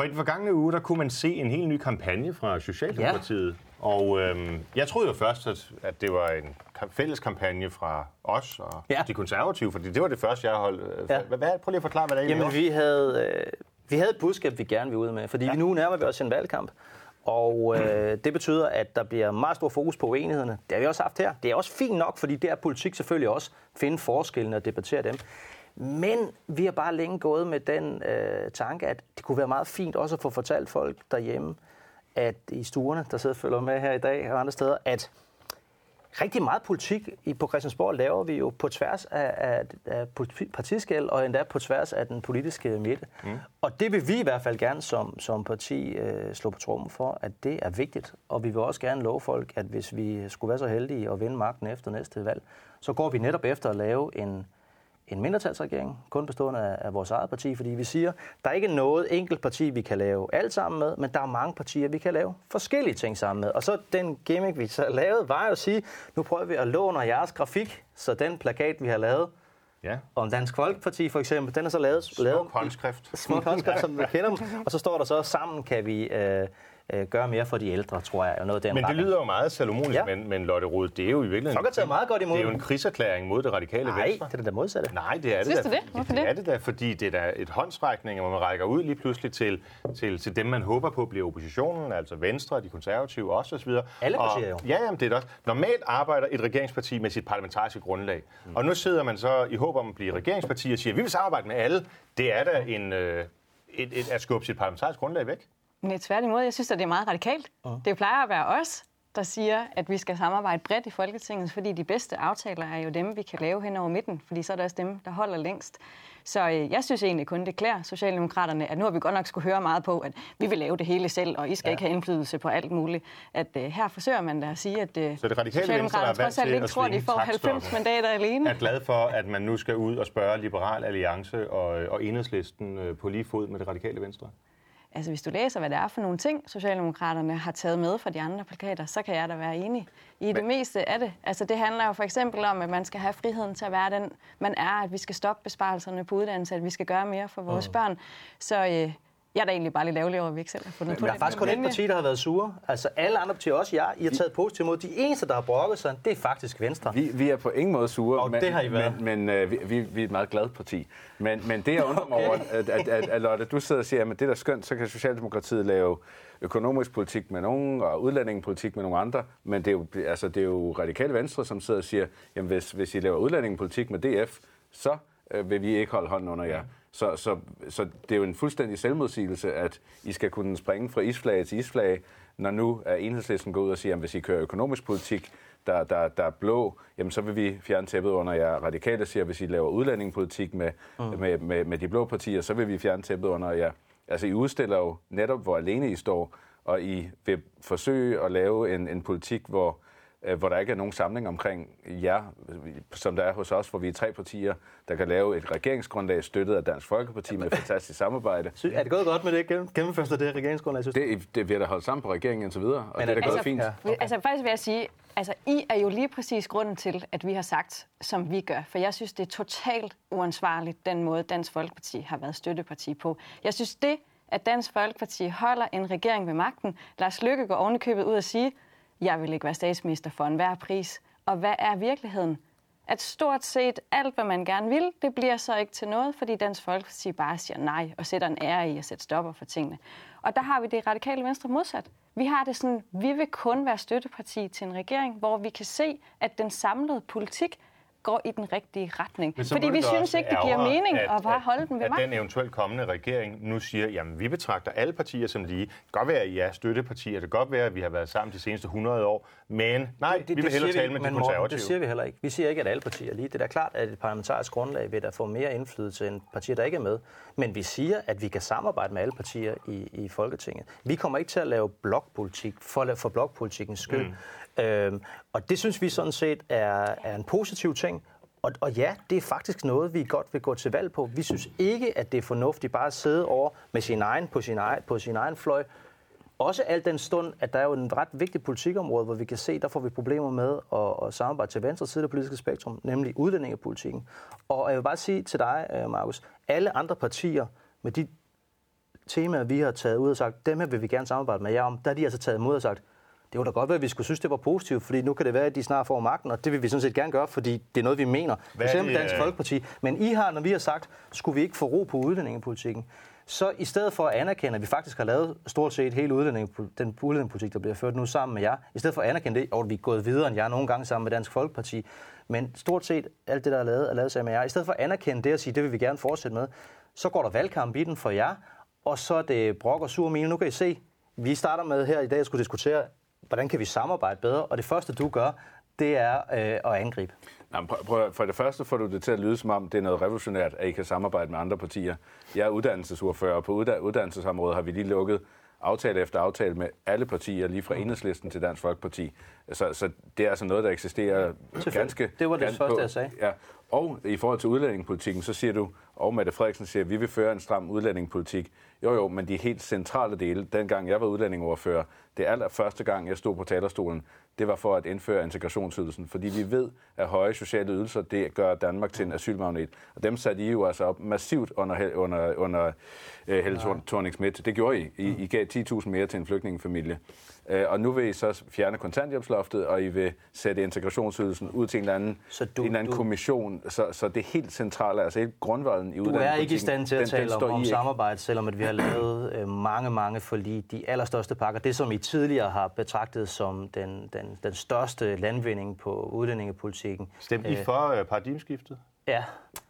For For i den forgangne uge, der kunne man se en helt ny kampagne fra Socialdemokratiet. Ja. Og øhm, jeg troede jo først, at, at det var en fælles kampagne fra os og ja. de konservative, fordi det var det første, jeg holdt. Øh, ja. Hvad, prøv lige at forklare, hvad det er, Jamen, vi havde, øh, vi havde et budskab, vi gerne vil ud med, fordi ja. vi nu nærmer vi os en valgkamp. Og øh, det betyder, at der bliver meget stor fokus på uenighederne. Det har vi også haft her. Det er også fint nok, fordi det er politik selvfølgelig også. Finde forskellene og debattere dem. Men vi har bare længe gået med den øh, tanke, at det kunne være meget fint også at få fortalt folk derhjemme, at i stuerne, der sidder og følger med her i dag og andre steder, at rigtig meget politik på Christiansborg laver vi jo på tværs af, af, af partiskæld og endda på tværs af den politiske midte. Mm. Og det vil vi i hvert fald gerne som, som parti øh, slå på trummen for, at det er vigtigt. Og vi vil også gerne love folk, at hvis vi skulle være så heldige at vinde magten efter næste valg, så går vi netop efter at lave en, en mindretalsregering, kun bestående af, af vores eget parti, fordi vi siger, der er ikke noget enkelt parti, vi kan lave alt sammen med, men der er mange partier, vi kan lave forskellige ting sammen med. Og så den gimmick, vi så lavede, var jo at sige, nu prøver vi at låne jeres grafik, så den plakat, vi har lavet, Ja. Om Dansk Folkeparti for eksempel, den er så lavet... Smuk lavet, håndskrift. Smuk håndskrift, som vi kender dem. Og så står der så, sammen kan vi øh, øh, gøre mere for de ældre, tror jeg. Noget den men det lyder jo meget salomonisk, ja. men, men Lotte Rud, det er jo i virkeligheden... Folk har taget meget godt imod Det er jo en krigserklæring mod det radikale Nej, venstre. det er det modsatte. Nej, det er det Synes da. du det? Hvorfor det? Det er det da, fordi det er et håndsrækning, hvor man rækker ud lige pludselig til, til, til dem, man håber på bliver oppositionen, altså Venstre, de konservative også osv. Alle partier jo. Ja, jamen, det er det også. Normalt arbejder et regeringsparti med sit parlamentariske grundlag. Mm. Og nu sidder man så i håb om at blive regeringsparti og siger, vi vil samarbejde med alle. Det er da en, øh, et, et, at skubbe sit parlamentariske grundlag væk. Nej, tværtimod. Jeg synes, at det er meget radikalt. Uh. Det plejer at være os, der siger, at vi skal samarbejde bredt i Folketinget, fordi de bedste aftaler er jo dem, vi kan lave hen over midten, fordi så er det også dem, der holder længst. Så øh, jeg synes egentlig kun, det klæder Socialdemokraterne, at nu har vi godt nok skulle høre meget på, at vi vil lave det hele selv, og I skal ja. ikke have indflydelse på alt muligt. At øh, her forsøger man da at sige, at øh, så det radikale Socialdemokraterne trods alt ikke tror, at de får 90 mandater alene. Er glad for, at man nu skal ud og spørge Liberal Alliance og, og Enhedslisten øh, på lige fod med det radikale venstre. Altså hvis du læser, hvad det er for nogle ting, Socialdemokraterne har taget med fra de andre plakater, så kan jeg da være enig i Men... det meste af det. Altså det handler jo for eksempel om, at man skal have friheden til at være den, man er, at vi skal stoppe besparelserne på uddannelse, at vi skal gøre mere for vores mm. børn. Så øh, jeg er da egentlig bare lidt ærgerlig over, at vi ikke selv har fundet på det. Der er faktisk kun et parti, der har været sure. Altså alle andre partier, også jeg, I har taget positivt mod. De eneste, der har brokket sig, det er faktisk Venstre. Vi, vi er på ingen måde sure, og men, det har I været. men, men uh, vi, vi er et meget glad parti. Men, men det, jeg undrer mig okay. over, at, at, at, at Lotte, du sidder og siger, at det er skønt, så kan Socialdemokratiet lave økonomisk politik med nogen, og udlændingepolitik med nogle andre. Men det er jo, altså, det er jo radikale venstre, som sidder og siger, jamen hvis, hvis I laver udlændingepolitik med DF, så øh, vil vi ikke holde hånden under jer. Så, så, så det er jo en fuldstændig selvmodsigelse, at I skal kunne springe fra isflag til isflag, når nu er enhedslisten går ud og siger, at hvis I kører økonomisk politik, der, der, der er blå, jamen så vil vi fjerne tæppet under jer. Radikale siger, at hvis I laver udlændingepolitik med, mm. med, med, med de blå partier, så vil vi fjerne tæppet under jer. Altså I udstiller jo netop, hvor alene I står, og I vil forsøge at lave en, en politik, hvor hvor der ikke er nogen samling omkring jer, som der er hos os, hvor vi er tre partier, der kan lave et regeringsgrundlag støttet af Dansk Folkeparti med fantastisk samarbejde. Er det gået godt med det? Gennemførst det regeringsgrundlag? Synes det, det bliver da holdt sammen på regeringen indtil videre, og Men det er da altså, gået fint. Ja. Okay. Altså faktisk vil jeg sige, altså I er jo lige præcis grunden til, at vi har sagt, som vi gør. For jeg synes, det er totalt uansvarligt, den måde Dansk Folkeparti har været støtteparti på. Jeg synes det, at Dansk Folkeparti holder en regering ved magten. Lars Lykke går ovenikøbet ud og sige, jeg vil ikke være statsminister for enhver pris. Og hvad er virkeligheden? At stort set alt, hvad man gerne vil, det bliver så ikke til noget, fordi Dansk Folkeparti bare siger nej og sætter en ære i at sætte stopper for tingene. Og der har vi det radikale venstre modsat. Vi har det sådan, vi vil kun være støtteparti til en regering, hvor vi kan se, at den samlede politik går i den rigtige retning. Fordi vi synes ikke, det giver mening at, at bare holde den ved at den eventuelt kommende regering nu siger, jamen vi betragter alle partier som lige. Det kan godt være, at I er støttepartier, det kan godt være, at vi har været sammen de seneste 100 år, men nej, det, det, vi vil hellere tale vi, med de konservative. Det siger vi heller ikke. Vi siger ikke, at alle partier er lige. Det er da klart, at et parlamentarisk grundlag vil der få mere indflydelse end partier, der ikke er med. Men vi siger, at vi kan samarbejde med alle partier i, i Folketinget. Vi kommer ikke til at lave blokpolitik for, for blokpolitikens skyld. Mm. Øhm, og det synes vi sådan set er, er en positiv ting. Og, og ja, det er faktisk noget, vi godt vil gå til valg på. Vi synes ikke, at det er fornuftigt bare at sidde over med sin egen, på, sin egen, på sin egen fløj. Også alt den stund, at der er jo en ret vigtig politikområde, hvor vi kan se, der får vi problemer med at, at samarbejde til venstre side af det politiske spektrum, nemlig udlændingepolitikken. Og jeg vil bare sige til dig, øh, Markus, alle andre partier med de temaer, vi har taget ud og sagt, dem her vil vi gerne samarbejde med jer om, der er de altså taget imod og sagt, det var da godt at vi skulle synes, det var positivt, fordi nu kan det være, at de snart får magten, og det vil vi sådan set gerne gøre, fordi det er noget, vi mener. Hvad er Eksempel det, Dansk øh, Folkeparti. Men I har, når vi har sagt, skulle vi ikke få ro på udlændingepolitikken, så i stedet for at anerkende, at vi faktisk har lavet stort set hele udlændinge, den udlændingepolitik, der bliver ført nu sammen med jer, i stedet for at anerkende det, og vi er gået videre end jer nogle gange sammen med Dansk Folkeparti, men stort set alt det, der er lavet, er lavet sammen med jer. I stedet for at anerkende det og sige, det vil vi gerne fortsætte med, så går der valgkamp i den for jer, og så er det brok og sur mine. Nu kan I se, vi starter med her i dag at skulle diskutere, hvordan kan vi samarbejde bedre, og det første, du gør, det er øh, at angribe. Nå, prøv, prøv, for det første får du det til at lyde som om, det er noget revolutionært, at I kan samarbejde med andre partier. Jeg er uddannelsesordfører, og på uddannelsesområdet har vi lige lukket aftale efter aftale med alle partier, lige fra enhedslisten til Dansk Folkeparti. Så, så det er altså noget, der eksisterer ganske... Det var det ganske første, på. jeg sagde. Ja. Og i forhold til udlændingepolitikken, så siger du, og Mette Frederiksen siger, at vi vil føre en stram udlændingepolitik. Jo jo, men de helt centrale dele, dengang jeg var udlændingeordfører, det allerførste gang, jeg stod på talerstolen, det var for at indføre integrationsydelsen. Fordi vi ved, at høje sociale ydelser, det gør Danmark til en asylmagnet. Og dem satte I jo altså op massivt under, under, under uh, Helle thorning Schmidt. Det gjorde I. I, I gav 10.000 mere til en flygtningefamilie. Uh, og nu vil I så fjerne kontanthjælpsloftet, og I vil sætte integrationsydelsen ud til en eller anden, Så du- en eller anden du- kommission. Så, så det helt centrale, altså hele grundvolden i Du er ikke i stand til at den, tale den om, om samarbejde, selvom at vi har lavet øh, mange, mange forlig. De allerstørste pakker. Det, som I tidligere har betragtet som den, den, den største landvinding på udlændingepolitikken. Stemte I for øh, paradigmeskiftet? Ja,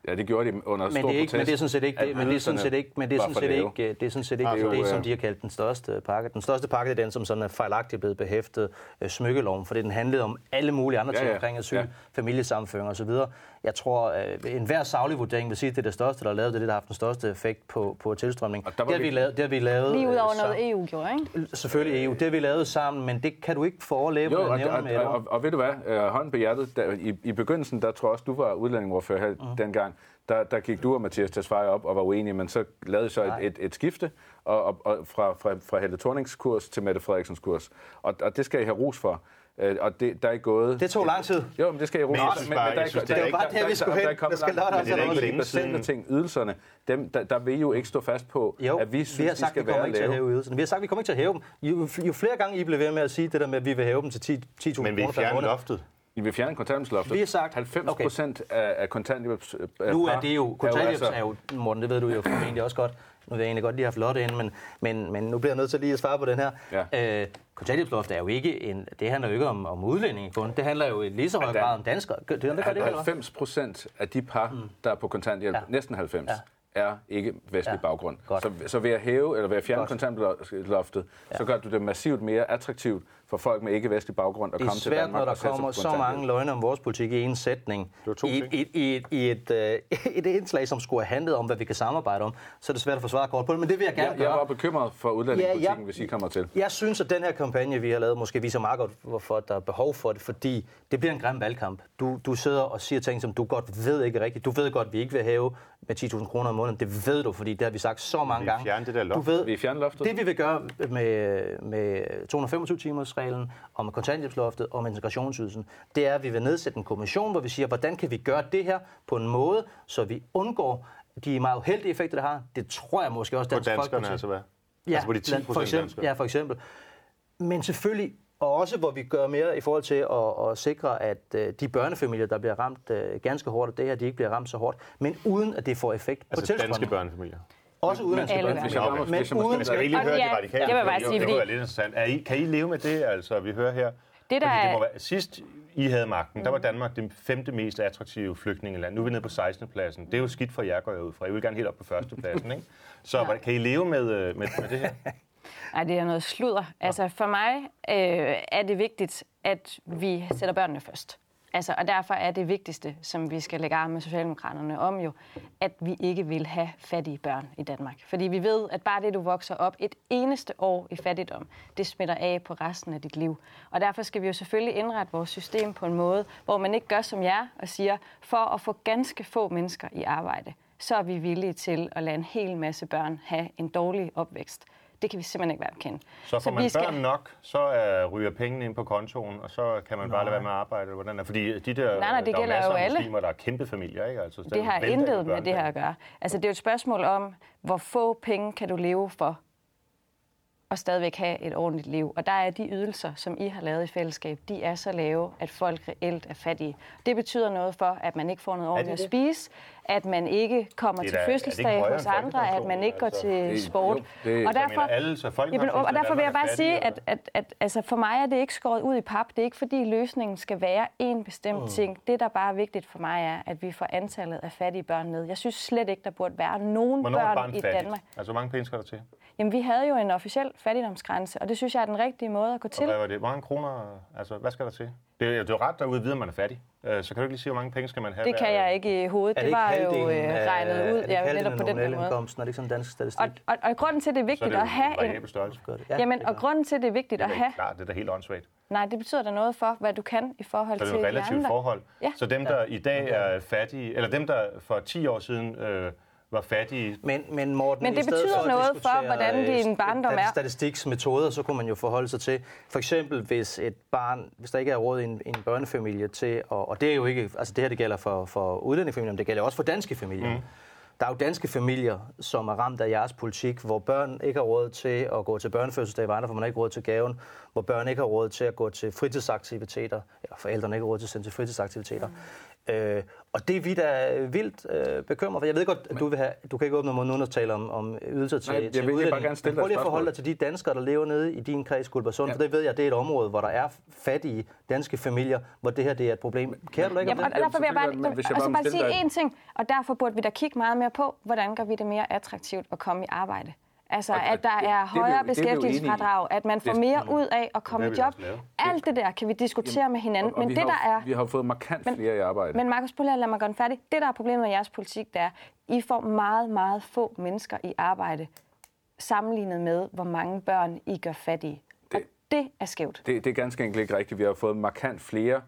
Ja, det gjorde de under men stor det, er ikke, protest. men det er sådan set ikke det, men det er sådan set ikke, men det er sådan for set ikke, det er sådan set ikke det, som de har kaldt den største pakke. Den største pakke er den, som sådan er fejlagtigt blevet behæftet øh, smykkeloven, fordi den handlede om alle mulige andre Ja, ting ja, omkring asyl, ja. familiesammenføring osv. Jeg tror, øh, en hver saglig vurdering vil sige, at det er det største, der er lavet, det er det, der har haft den største effekt på, på tilstrømning. Og Det der var har vi vi- lavet, det har vi lavet Lige ud over øh, noget sammen. EU gjorde, ikke? Selvfølgelig EU, det har vi lavet sammen, men det kan du ikke få overlæbe Jo, og, nævne og, med og, og, og ved du hvad, øh, hånden på hjertet, der, i, i begyndelsen, der tror jeg også, du var udlændingeordfører her Mm. dengang, der, der gik du og Mathias Tesfaye op og var uenige, men så lavede I så et, et, et skifte og, og, og fra, fra, fra Helle Thornings kurs til Mette Frederiksens kurs. Og, og det skal I have ros for. Øh, og det, der er ikke gået... Det tog lang tid. Jo, men det skal jeg Men jeg rose. synes bare- jeg synes, det er ikke- Det var bare der, vi skulle hen. Der skal lørdag Men det er da også ikke de længe basale siden. ting, ydelserne, dem, der, der vil I jo ikke stå fast på, Jo, at vi vi synes, har sagt, de skal vi kommer være ikke til at lave. hæve ydelserne. Vi har sagt, at vi kommer ikke til at hæve dem. Jo, jo flere gange I blev ved med at sige det der med, at vi vil hæve dem til 10 10.000 Men vi kroner per fjerne måned. loftet. I vil fjerne kontanthjælpsloftet. Vi har sagt- 90 procent af, af kontanthjælps... Nu er det jo, kontanthjælp altså- er jo, Morten, det ved du jo formentlig også godt. Nu vil jeg egentlig godt lige have Lotte ind, men, men, men nu bliver jeg nødt til lige at svare på den her. Ja. Øh, kontanthjælpsloft er jo ikke en, det handler jo ikke om, om udlændinge kun. Det handler jo i lige så høj grad om danskere. Det, det, det, hvad? 90 procent af de par, der er på kontanthjælp, Ja. næsten 90, Ja. er ikke vestlig Ja. baggrund. Godt. Så, så ved at hæve, eller ved at fjerne Godt. kontanthjælpsloftet, så gør du det massivt mere attraktivt for folk med ikke-vestlig baggrund at Det er komme til svært, Danmark når der og sætte sig kommer så mange løgne om vores politik i en sætning. to I, i, et, i et, øh, et indslag, som skulle have handlet om, hvad vi kan samarbejde om, så er det svært at forsvare kort på det, men det vil jeg gerne Jeg, gøre. jeg var bekymret for udlændingepolitikken, Ja, ja. hvis I kommer til. Jeg synes, at den her kampagne, vi har lavet, måske viser meget godt, hvorfor der er behov for det, fordi det bliver en grim valgkamp. Du, du sidder og siger ting, som du godt ved ikke er rigtigt. Du ved godt, at vi ikke vil have med 10.000 kroner om måneden. Det ved du, fordi det har vi sagt så mange Vi gange. fjerne det der loft. Du ved, Vil I fjerne loftet? det vi vil gøre med, med 225-timers-reglen, og med kontanthjælpsloftet og med integrationsydelsen, det er, at vi vil nedsætte en kommission, hvor vi siger, hvordan kan vi gøre det her på en måde, så vi undgår de meget uheldige effekter, det har. Det tror jeg måske også, På Dansk danskerne Folkeparti- altså hvad? Ja, altså på de 10 blandt- for eksempel, danskere. Ja, for eksempel. Men selvfølgelig, og også hvor vi gør mere i forhold til at, at sikre, at øh, de børnefamilier, der bliver ramt øh, ganske hårdt af det her, de ikke bliver ramt så hårdt, men uden at det får effekt på Altså danske børnefamilier. Også udenlandske børnefamilier. Men uden, stille- Skal vi lige høre de radikale? det vil bare Det sige, kunne fordi- være lidt interessant. Er I, kan I leve med det, altså, vi hører her? Det, der Fordi det må være, sidst I havde magten, der var Danmark det femte mest attraktive flygtningeland. Nu er vi nede på 16. pladsen. Det er jo skidt for jer, går jeg ud fra. I vil gerne helt op på første pladsen, ikke? Så ja. kan I leve med, øh, med, med det her? Nej, det er noget sludder. Altså for mig øh, er det vigtigt, at vi sætter børnene først. Altså, og derfor er det vigtigste, som vi skal lægge arm med Socialdemokraterne om jo, at vi ikke vil have fattige børn i Danmark. Fordi vi ved, at bare det, du vokser op et eneste år i fattigdom, det smitter af på resten af dit liv. Og derfor skal vi jo selvfølgelig indrette vores system på en måde, hvor man ikke gør som jer og siger, for at få ganske få mennesker i arbejde, så er vi villige til at lade en hel masse børn have en dårlig opvækst. Det kan vi simpelthen ikke være bekendt. Så får Så man skal- børn nok, så uh, ryger pengene ind på kontoen, og så kan man bare lade være med at arbejde. Hvordan er? Fordi de der, Nej, nej, det der er gælder masser jo alle. muslimer, der er kæmpe familier, ikke? Altså, Det har intet med det her at gøre. Altså, det er jo et spørgsmål om, hvor få penge kan du leve for og stadigvæk have et ordentligt liv. Og der er de ydelser, som I har lavet i fællesskab, de er så lave, at folk reelt er fattige. Det betyder noget for, at man ikke får noget ordentligt at det? spise, at man ikke kommer er til fødselsdag hos andre, at man ikke går altså? til Det- sport. jo, det- og derfor, alle- så Jamen, og derfor vil jeg bare sige, at, at, at altså for mig er det ikke skåret ud i pap. Det er ikke fordi løsningen skal være en bestemt Mm. ting. Det, der bare er vigtigt for mig, er, at vi får antallet af fattige børn ned. Jeg synes slet ikke, der burde være nogen Hvornår børn barn i fattigt? Danmark. Altså, hvor mange penge skal der til? Jamen, vi havde jo en officiel fattigdomsgrænse, og det synes jeg er den rigtige måde at gå Og til. hvad var det? Hvor mange kroner? Altså, hvad skal der til? Det er, det er jo ret derude at vide, at man er fattig. Øh, Så kan du ikke lige sige, hvor mange penge skal man have? Det kan jeg ikke i hovedet. Det det var jo øh, af- regnet er ud ja, netop af på den der måde. Er det ikke sådan dansk statistik? Og, og, og grunden til, det er Så er vigtigt det at have en størrelse. Ja, Jamen, og grunden til, det er vigtigt Det er at have... klart, det er da helt åndssvagt. Nej, det betyder da noget for, hvad du kan i forhold Så det til er jo de relativt andre. forhold. Ja. Så dem, der i dag er fattige, eller dem, der for 10 år siden øh, var fattige, Men, men Morten, Men det i betyder for noget for, hvordan øh, din barndom er. Statistiksmetoder, så kunne man jo forholde sig til, for eksempel hvis et barn, hvis der ikke er råd i en, en børnefamilie til, og, og det er jo ikke, altså det her det gælder for, for udlændingefamilier, men det gælder også for danske familier. Mm. Der er jo danske familier, som er ramt af jeres politik, hvor børn ikke har råd til at gå til børnefødselsdag, hvor andre får man ikke råd til gaven, hvor børn ikke har råd til at gå til fritidsaktiviteter, eller forældrene ikke har råd til at sende til fritidsaktiviteter. Mm. Øh, og det er vi da vildt øh, bekymret for. Jeg ved godt, at du, vil have, du kan ikke åbne munden uden at tale om, om ydelser til, Nej, jeg til vil bare gerne stille Prøv lige at forholde dig til de danskere, der lever nede i din kreds, Guldborgsund, ja. Ja. for det ved jeg, det er et område, hvor der er fattige danske familier, hvor det her det er et problem. Kære du ikke om Jamen, og det? derfor vil jeg bare, men hvis jeg altså bare bare sige én ting, og derfor burde vi da kigge meget mere på, hvordan gør vi det mere attraktivt at komme i arbejde. Altså, Og- at der det- det er er højere det beskæftigelsesfradrag, at man får Det- mere ud af at komme Det i job. Alt det der kan vi diskutere med hinanden, Og, og men det har, der er... Vi har fået markant Men- flere i arbejde. Men Markus, at lade mig gøre den færdig. Det, der er problemet med jeres politik, det er, I får meget, meget få mennesker i arbejde, sammenlignet med, hvor mange børn I gør fattige. Og det er skævt. Det, det er ganske enkelt ikke rigtigt. Vi har fået markant flere,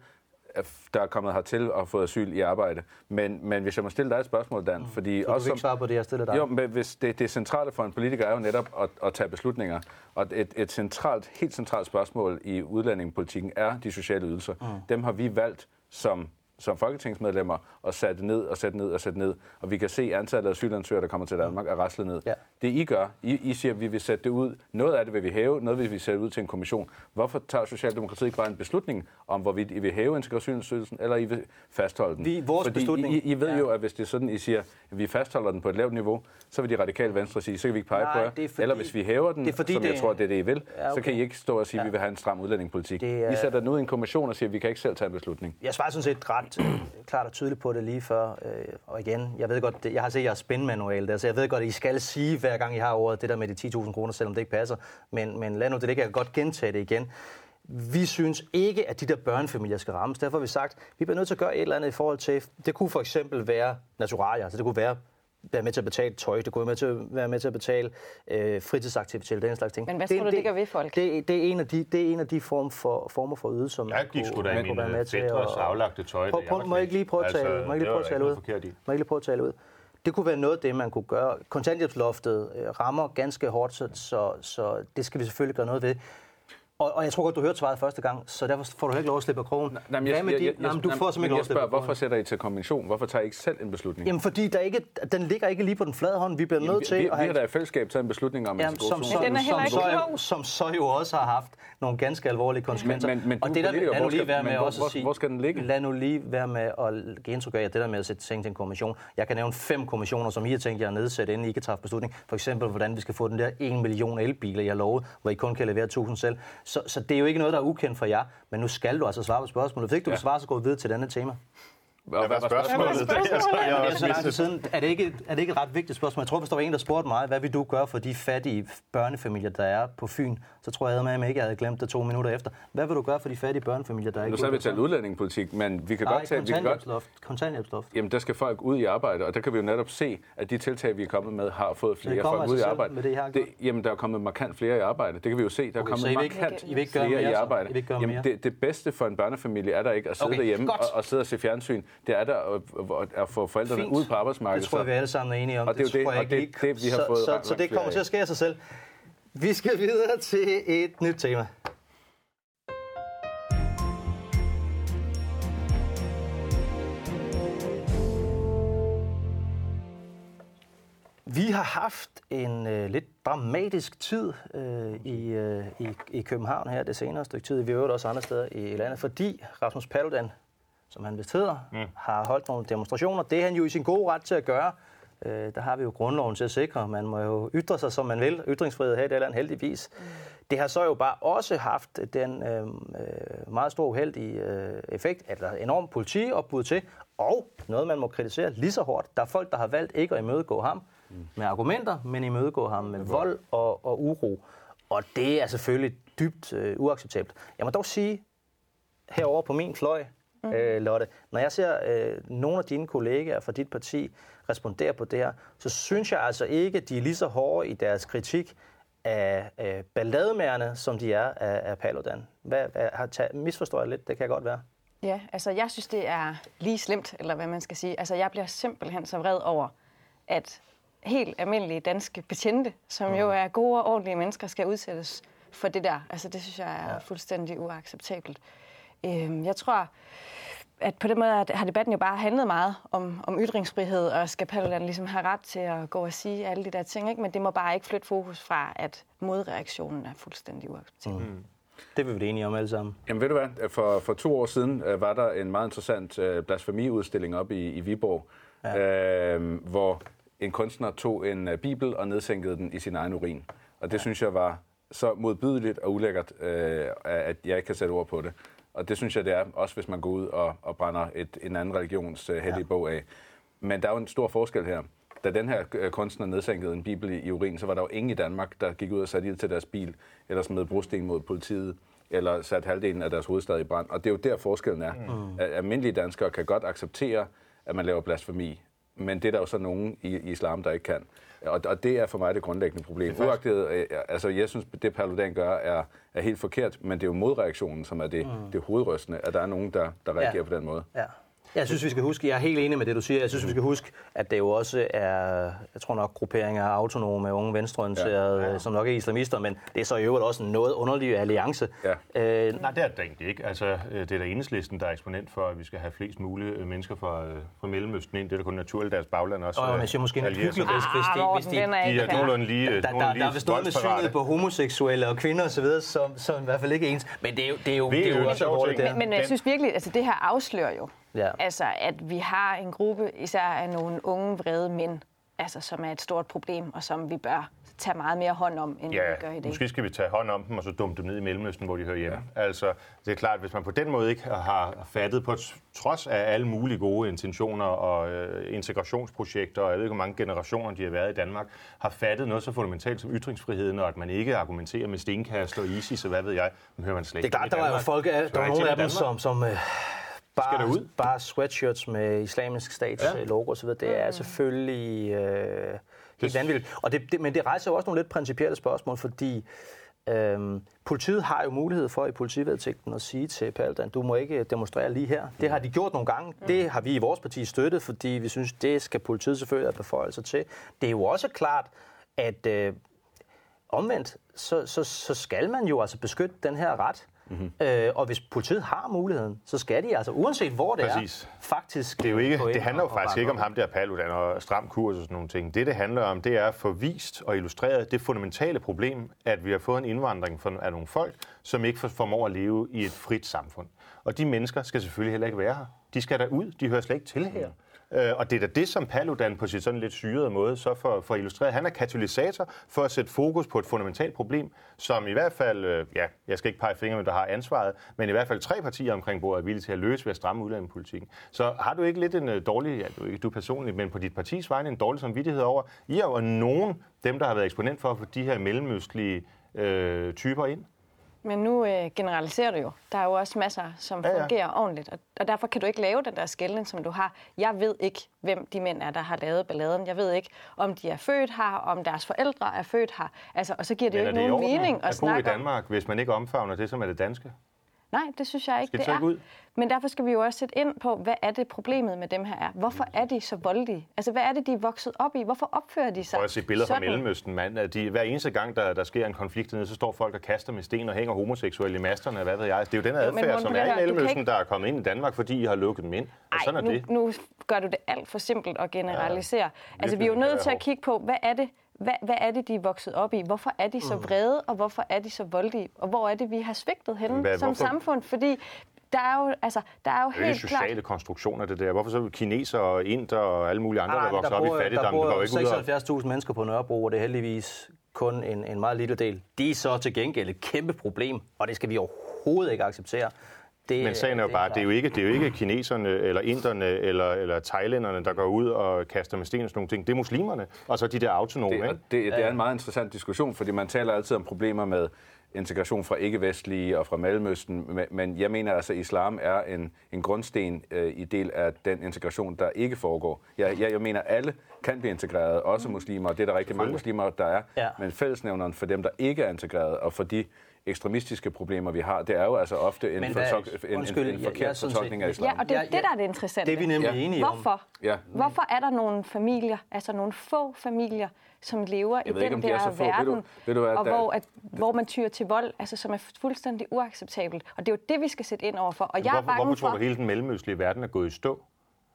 der er kommet hertil og fået asyl i arbejde. Men, men hvis jeg må stille dig et spørgsmål, Dan, fordi Mm. Så du vil ikke svare på det, jeg stiller dig. Jo, men hvis det, det centrale for en politiker er jo netop at, at tage beslutninger. Og et, et centralt, helt centralt spørgsmål i udlændingepolitikken er de sociale ydelser. Mm. Dem har vi valgt som som folketingsmedlemmer og sætte ned og sætte ned og sætte ned. Og vi kan se, antallet af asylansøgere, der kommer til Danmark, er raslet ned. Ja. Det I gør, I, I siger, at vi vil sætte det ud. Noget af det vil vi hæve, noget vil vi sætte ud til en kommission. Hvorfor tager Socialdemokratiet ikke bare en beslutning om, hvorvidt I vil hæve integrationsydelsen, eller I vil fastholde den? Vi- vores Fordi beslutning- I, I ved Ja. jo, at hvis det er sådan, I siger, at vi fastholder den på et lavt niveau, så vil de radikale venstre sige, så kan vi ikke pege Nej, på jer. er fordi- Eller hvis vi hæver den, det er fordi, som jeg det- tror, det er det, I vil, Ja, så kan okay. I ikke stå og sige, at Ja. vi vil have en stram udlændingepolitik. Det er- I sætter den ud i en kommission og siger, at vi kan ikke selv tage en beslutning. Jeg svarer sådan set ret ret klart og tydeligt på det lige før. Øh, og igen, jeg ved godt, det, jeg har set jeres spændmanual der, så jeg ved godt, at I skal sige hver gang, I har ordet, det der med de 10.000 kroner, selvom det ikke passer. Men, men lad nu det ligge, jeg kan godt gentage det igen. Vi synes ikke, at de der børnefamilier skal rammes. Derfor har vi sagt, at vi bliver nødt til at gøre et eller andet i forhold til, det kunne for eksempel være naturalier, altså det kunne være være med til at betale tøj, det kunne være med til at, være med til at betale øh, fritidsaktiviteter, den slags ting. Men hvad tror du, det gør ved folk? Det, det, er en af de, det er en af de form for, former for ydelser, man Jeg gik sgu da man kunne være med til fædres at- aflagte tøj, Prøv, jeg prøv, må jeg ikke lige prøve at knægt. tale, Altså, må jeg ikke lige det prøve at tale ud? Må jeg lige prøve at tale ud? Det kunne være noget af det, man kunne gøre. Kontanthjælpsloftet øh, rammer ganske hårdt, så, så, så det skal vi selvfølgelig gøre noget ved. Og, og jeg tror godt, du hørte svaret første gang, så derfor får du ikke lov at slippe af krogen. Nej, men Hvad med de- Nej, men du får simpelthen ikke lov jeg at slippe spørger, hvorfor sætter I til kommission? Hvorfor tager I ikke selv en beslutning? Jamen, fordi der ikke, den ligger ikke lige på den flade hånd. Vi bliver nødt til vi, at vi har da i fællesskab taget en beslutning om Jamen, som, som, den er som, ikke så, som så jo også har haft nogle ganske alvorlige konsekvenser. Men- men- men og det er der, lad nu lige være med også at sige, hvor skal den ligge? Lad nu lige være med at give indtryk af, det der med at sætte ting til en kommission. Jeg kan nævne fem kommissioner, som I har tænkt jer at nedsætte, inden I kan træffe beslutning. For eksempel, hvordan vi skal få den der 1 million elbiler, jeg lovede, hvor I kun kan levere 1000 selv. Så, så det er jo ikke noget, der er ukendt for jer, men nu skal du altså svare på spørgsmålet. Hvis ikke du Ja. vil svare, så går vi videre til denne tema. Hvad var spørgsmålet? Hvad var Det er spørgsmålet? Det siden. Er det, ikke, er det ikke et ret vigtigt spørgsmål? Jeg tror, hvis der var en, der spurgte mig, hvad vil du gøre for de fattige børnefamilier, der er på Fyn, så tror jeg, at jeg ikke havde glemt det to minutter efter. Hvad vil du gøre for de fattige børnefamilier, der er Nu ikke så har vi talt udlændingepolitik, men vi kan Nej, godt tage... Vi kan godt, kontanthjælpsloft. Kontanthjælpsloft. Jamen, der skal folk ud i arbejde, og der kan vi jo netop se, at de tiltag, vi er kommet med, har fået flere folk ud i arbejde. med det, I har gjort. jamen, der er kommet markant flere i arbejde. Det kan vi jo se. Der er Okay, kommet I markant I vil ikke gøre flere mere, i arbejde. I jamen, det, det bedste for en børnefamilie er der ikke at sidde derhjemme og sidde og se fjernsyn. Det er der at, at- få forældrene Fint. ud på arbejdsmarkedet. Det tror jeg, vi alle sammen er enige om. Og det er jo det- tror jeg og ikke det- det, vi har så, fået så, så det kommer til at ske af sig selv. Vi skal videre til et nyt tema. Vi har haft en øh, lidt dramatisk tid øh, i, øh, i, i København her det senere stykke tid. Vi har også andre steder i landet, fordi Rasmus Paludan, som han vist hedder, mm. har holdt nogle demonstrationer. Det er han jo i sin gode ret til at gøre. Øh, der har vi jo grundloven til at sikre. Man må jo ytre sig, som man vil. Ytringsfrihed her i det land, heldigvis. Mm. Det har så jo bare også haft den øh, øh meget store uheldige øh, effekt, at der er enormt politiopbud til, og noget, man må kritisere lige så hårdt. Der er folk, der har valgt ikke at imødegå ham mm. med argumenter, men imødegå ham med vold og, og uro. Og det er selvfølgelig dybt øh, uacceptabelt. Jeg må dog sige, herover på min fløj, mm. øh, Lotte, når jeg ser øh, nogle af dine kollegaer fra dit parti respondere på det her, så synes jeg altså ikke, at de er lige så hårde i deres kritik af øh, ballademærerne, som de er af, af Paludan. Hvad, har taget, misforstår jeg lidt? Det kan godt være. Ja, altså jeg synes, det er lige slemt, eller hvad man skal sige. Altså jeg bliver simpelthen så vred over, at helt almindelige danske betjente, som mm. jo er gode og ordentlige mennesker, skal udsættes for det der. Altså det synes jeg er ja. fuldstændig uacceptabelt. Øhm, jeg tror, at på den måde har debatten jo bare handlet meget om, om ytringsfrihed, og skal Paludan ligesom have ret til at gå og sige alle de der ting, ikke? men det må bare ikke flytte fokus fra, at modreaktionen er fuldstændig uacceptabel. Mm. Det vil vi enige om alle sammen. Jamen ved du hvad, for, for to år siden uh, var der en meget interessant uh, blasfemiudstilling op i, i Viborg, ja. uh, hvor en kunstner tog en uh, bibel og nedsænkede den i sin egen urin. Og det ja. synes jeg var så modbydeligt og ulækkert, uh, at jeg ikke kan sætte ord på det. Og det synes jeg, det er, også hvis man går ud og, og brænder et, en anden religions uh, hellige ja. bog af. Men der er jo en stor forskel her. Da den her uh, kunstner nedsænkede en bibel i, i urin, så var der jo ingen i Danmark, der gik ud og satte ild til deres bil, eller smed brosten mod politiet, eller satte halvdelen af deres hovedstad i brand. Og det er jo der forskellen er. Mm. At almindelige danskere kan godt acceptere, at man laver blasfemi, men det er der jo så nogen i, i islam, der ikke kan. Og, og det er for mig det grundlæggende problem. Uagtet, øh, altså jeg synes, det Paludan gør er, er helt forkert, men det er jo modreaktionen, som er det, mm. det hovedrystende, at der er nogen, der, der reagerer ja. på den måde. Ja. Jeg synes, vi skal huske, jeg er helt enig med det, du siger. Jeg synes, vi skal huske, at det jo også er, jeg tror nok, grupperinger af autonome, unge venstreorienterede, ja, ja. som nok er islamister, men det er så i øvrigt også en noget underlig alliance. Ja. Øh, Nej, det er det egentlig ikke. Altså, øh, det er der enhedslisten, der er eksponent for, at vi skal have flest mulige øh, mennesker fra, øh, fra Mellemøsten ind. Det er da kun naturligt, deres bagland også. Og jeg siger måske en hyggelig, hvis, de, hvis de, de, de er nogenlunde lige Der, der, der, der er vist noget med synet på homoseksuelle og kvinder osv., som, som i hvert fald ikke er ens. Men det er jo, det er jo, det er jo også alvorligt. Men, men jeg synes virkelig, altså det her afslører jo, Ja. Altså, at vi har en gruppe, især af nogle unge, vrede mænd, altså, som er et stort problem, og som vi bør tage meget mere hånd om, end ja, vi gør i dag. måske skal vi tage hånd om dem, og så dumme dem ned i Mellemøsten, hvor de hører hjemme. Ja. Altså, det er klart, hvis man på den måde ikke har fattet, på trods af alle mulige gode intentioner og øh, integrationsprojekter, og jeg ved ikke, hvor mange generationer de har været i Danmark, har fattet noget så fundamentalt som ytringsfriheden, og at man ikke argumenterer med stenkast og ISIS, og hvad ved jeg, men hører man slet ikke. Det er klart, der er jo folk, der er nogle af dem, som, som øh, bare, skal ud? Bare sweatshirts med islamisk stats ja. logo osv., det er mm. selvfølgelig øh, helt vanvittigt. Og det, det, men det rejser jo også nogle lidt principielle spørgsmål, fordi Øhm, politiet har jo mulighed for i politivedtægten at sige til Paludan, du må ikke demonstrere lige her. Det har de gjort nogle gange. Mm. Det har vi i vores parti støttet, fordi vi synes, det skal politiet selvfølgelig have beføjelser til. Det er jo også klart, at øh, omvendt, så, så, så skal man jo altså beskytte den her ret. Mm-hmm. Øh, og hvis politiet har muligheden, så skal de altså, uanset hvor det Præcis. er, faktisk... Det, er jo ikke, det handler jo faktisk ikke om ham der Paludan og stram kurs og sådan nogle ting. Det, det handler om, det er at få vist og illustreret det fundamentale problem, at vi har fået en indvandring af nogle folk, som ikke formår at leve i et frit samfund. Og de mennesker skal selvfølgelig heller ikke være her. De skal der ud. De hører slet ikke til her. Øh, og det er da det, som Paludan på sit sådan lidt syrede måde så for, for illustreret. illustrere. Han er katalysator for at sætte fokus på et fundamentalt problem, som i hvert fald, øh, ja, jeg skal ikke pege fingre, men der har ansvaret, men i hvert fald tre partier omkring bordet er villige til at løse ved at stramme udlændingepolitikken. Så har du ikke lidt en øh, dårlig, ja, du, ikke du personligt, men på dit partis vegne en dårlig samvittighed over, I er jo nogen, dem der har været eksponent for at få de her mellemøstlige øh, typer ind? Men nu øh, generaliserer du jo. Der er jo også masser, som ja, ja. fungerer ordentligt, og, og derfor kan du ikke lave den der skældning, som du har. Jeg ved ikke, hvem de mænd er, der har lavet balladen. Jeg ved ikke, om de er født her, om deres forældre er født her. Altså, og så giver det Men jo ikke nogen mening at, at snakke bo i Danmark, om... hvis man ikke omfavner det, som er det danske? Nej, det synes jeg ikke, Skal de det er. ud? Men derfor skal vi jo også sætte ind på, hvad er det problemet med dem her er? Hvorfor er de så voldelige? Altså, hvad er det, de er vokset op i? Hvorfor opfører de sig Prøv at se billeder fra sådan? Mellemøsten, mand. At De, hver eneste gang, der, der sker en konflikt dernede, så står folk og kaster med sten og hænger homoseksuelle i masterne, og hvad ved jeg. Altså, Det er jo den Jo, adfærd, Morten, som er i Mellemøsten, ikke- der er kommet ind i Danmark, fordi I har lukket dem ind. Og sådan er nu, det. nu gør du det alt for simpelt at generalisere. Ja, altså, vi er jo nødt til at kigge på, hvad er det, hvad, hvad er det, de er vokset op i? Hvorfor er de så vrede, og hvorfor er de så voldelige? Og hvor er det, vi har svigtet henne Hvad- som hvorfor? samfund? Fordi der er jo, altså, der er jo Det er jo helt sociale klart... konstruktioner, det der. Hvorfor så kineser og inder og alle mulige andre, der men vokser op i bor- fattigdom, der der går bor ikke ud og... 76.000 mennesker på Nørrebro, og det er heldigvis kun en, en meget lille del. De er så til gengæld et kæmpe problem, og det skal vi overhovedet ikke acceptere. Det, Men sagen er jo bare, det er jo ikke, det er jo ikke kineserne, eller inderne, eller, eller thailænderne, der går ud og kaster med sten og sådan nogle ting. Det er muslimerne, og så de der autonome, Det, det, det er en meget interessant diskussion, fordi man taler altid om problemer med integration fra ikke-vestlige og fra Mellemøsten, men- men jeg mener altså, at islam er en, en grundsten øh, i del af den integration, der ikke foregår. Jeg, jeg, jeg mener, at alle kan blive integreret, også muslimer, og det er der rigtig mange muslimer, der er, Ja. men fællesnævneren for dem, der ikke er integreret, og for de ekstremistiske problemer, vi har, det er jo altså ofte en, hvad- fortolk, en, undskyld, en, jeg- en jeg er forkert fortolkning af islam. Ja, og det er Ja, det, der er det interessante. det er vi nemlig Ja. enige om. Hvorfor? Ja. Hvorfor er der nogle familier, altså nogle få familier, som lever i ved ikke, den om de er der så få. Ved verden, du- ved du hvad, og der- hvor, at, hvor man tyrer til vold, altså som er fuldstændig uacceptabelt. Og det er jo det, vi skal sætte ind overfor. Og jeg er Hvorfor, bange hvorfor tror for... du, hele den mellemøstlige verden er gået i stå?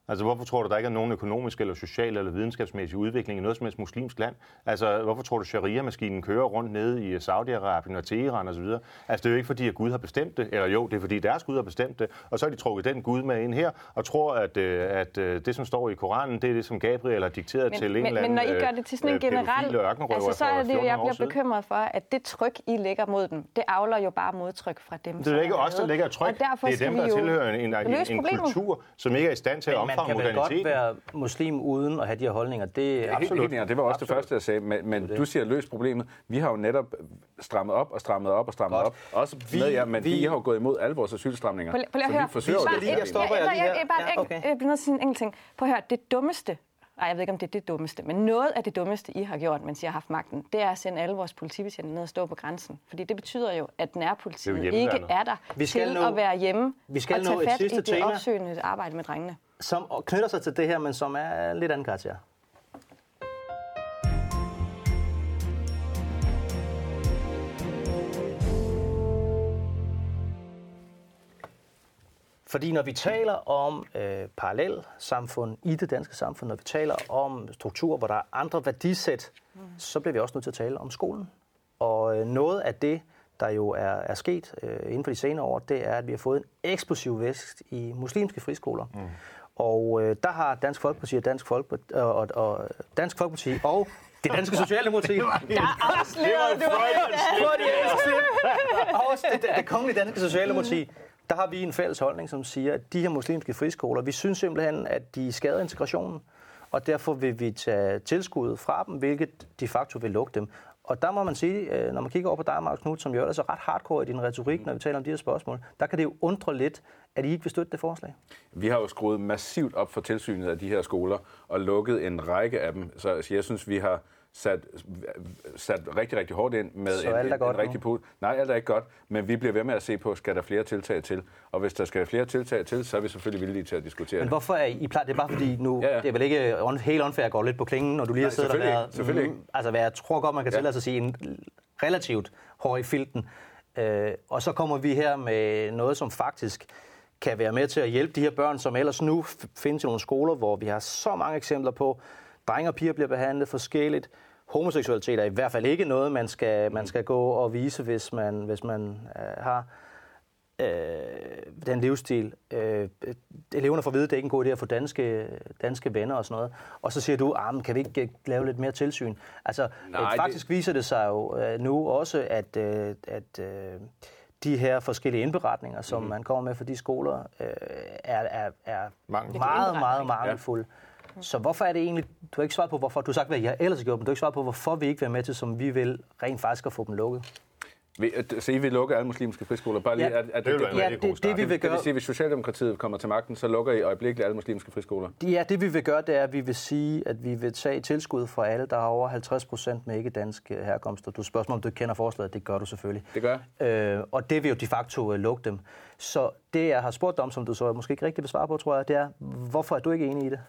Altså, hvorfor tror du, der ikke er nogen økonomisk eller social eller videnskabsmæssig udvikling i noget som helst muslimsk land? Altså, hvorfor tror du, sharia-maskinen kører rundt nede i Saudi-Arabien og Teheran osv.? Altså, det er jo ikke fordi, at Gud har bestemt det, eller jo, det er fordi, deres Gud har bestemt det, og så har de trukket den Gud med ind her, og tror, at, øh, at øh, det, som står i Koranen, det er det, som Gabriel har dikteret Men, til en men, eller men anden når I gør det til sådan en øh, generel... ørkenrøver Altså, så er det jo, 14 jeg bliver bekymret for, at det tryk, I lægger mod dem, det afler jo bare modtryk fra dem, Det er ikke os, der lægger tryk. Og derfor Det er dem, der tilhører en, en, en, kultur, som ikke er i stand til at Men man kan vel godt være muslim uden at have de her holdninger. Det er Absolut. Helt, enig, det var også det første, jeg sagde. Men, men du siger løs problemet. Vi har jo netop strammet op og strammet op og strammet Godt. op. Også Vi- med jer, men vi- vi, har jo gået imod alle vores asylstramninger. Prøv, prøv lige at så høre. vi forsøger at lige- jeg stopper jeg, jer jeg, lige jeg, her. jeg, jeg, jeg bliver nødt til at sige en enkelt ting. Prøv at høre, det dummeste, ej, jeg ved ikke, om det er det dummeste, men noget af det dummeste, I har gjort, mens I har haft magten, det er at sende alle vores politibetjente ned og stå på grænsen. Fordi det betyder jo, at nærpolitiet er jo ikke er der Vi skal til nå- at være hjemme vi skal og nå tage et fat sidste i det tema. opsøgende arbejde med drengene. Som knytter sig til det her, men som er lidt anden karakter. Fordi når vi taler om øh, parallel samfund i det danske samfund, når vi taler om strukturer, hvor der er andre værdisæt, mm. så bliver vi også nødt til at tale om skolen. Og øh, noget af det, der jo er, er sket øh, inden for de senere år, det er, at vi har fået en eksplosiv vækst i muslimske friskoler. Mm. Og øh, der har Dansk Folkeparti og Dansk Folkeparti og, og, og Dansk Folkeparti og det danske Socialdemokrati. Jeg afslørede, du Og også det, det, det kongelige danske Socialdemokrati. Der har vi en fælles holdning, som siger, at de her muslimske friskoler, vi synes simpelthen, at de skader integrationen, og derfor vil vi tage tilskuddet fra dem, hvilket de facto vil lukke dem. Og der må man sige, øh, når man kigger over på dig, Mark Knudt, som jo ellers er ret hardcore i din retorik, når vi taler om de her spørgsmål, der kan det jo undre lidt, at I ikke vil støtte det forslag. Vi har jo skruet massivt op for tilsynet af de her skoler og lukket en række af dem. Så jeg synes, vi har sat, sat rigtig, rigtig hårdt ind med Så en, alt er en, godt en rigtig put. Nej, alt er ikke godt, men vi bliver ved med at se på, skal der flere tiltag til? Og hvis der skal flere tiltag til, så er vi selvfølgelig villige til at diskutere Men hvorfor er I, plejer, det er bare fordi nu, Ja, ja, det er vel ikke on, helt unfair at gå lidt på klingen, når du lige har siddet og været, ikke. Selvfølgelig ikke. Mm, altså hvad jeg tror godt, man kan Ja. tillade sig at sige, en relativt hård i filten. Øh, og så kommer vi her med noget, som faktisk kan være med til at hjælpe de her børn, som ellers nu findes i nogle skoler, hvor vi har så mange eksempler på, drenge og piger bliver behandlet forskelligt. Homoseksualitet er i hvert fald ikke noget, man skal, man skal gå og vise, hvis man, hvis man øh, har øh, den livsstil. Øh, eleverne får at vide, at det er ikke en god idé at få danske, danske venner og sådan noget. Og så siger du, ah, kan vi ikke øh, lave lidt mere tilsyn? Altså, Nej, øh, det- faktisk viser det sig jo øh, nu også, at, øh, at øh, de her forskellige indberetninger, som mm. man kommer med for de skoler, øh, er, er, er Mangelfulde. meget, meget mangelfulde. Så hvorfor er det egentlig, du har ikke svaret på, hvorfor, du har sagt, hvad jeg ellers har gjort, men du har ikke svaret på, hvorfor vi ikke vil være med til, som vi vil, rent faktisk at få dem lukket. Så I vil lukke alle muslimske friskoler? Bare lige, ja, at, at det, det, det, ja, det, det, det, vi vil gøre... Det vil sige, hvis Socialdemokratiet kommer til magten, så lukker I øjeblikkeligt alle muslimske friskoler? Ja, det vi vil gøre, det er, at vi vil sige, at vi vil tage tilskud fra alle, der har over 50 procent med ikke-dansk øh, herkomst. Og du spørger om du kender forslaget. Det gør du selvfølgelig. Det gør øh, Og det vil jo de facto uh, lukke dem. Så det, jeg har spurgt om, som du så måske ikke rigtig vil svare på, tror jeg, det er, hvorfor er du ikke enig i det?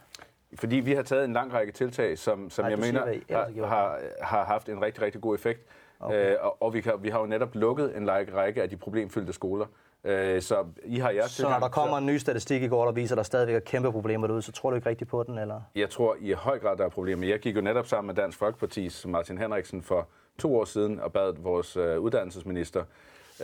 Fordi vi har taget en lang række tiltag, som, som Nej, jeg mener har, har, har haft en rigtig, rigtig god effekt. Okay. Øh, og og vi, kan, vi har jo netop lukket en række, række af de problemfyldte skoler. Øh, så I har jeres Så når der kommer så... en ny statistik i går, der viser, at der stadigvæk er kæmpe problemer derude, så tror du ikke rigtigt på den? eller? Jeg tror i høj grad, der er problemer. Jeg gik jo netop sammen med Dansk Folkeparti's Martin Henriksen for to år siden og bad vores øh, uddannelsesminister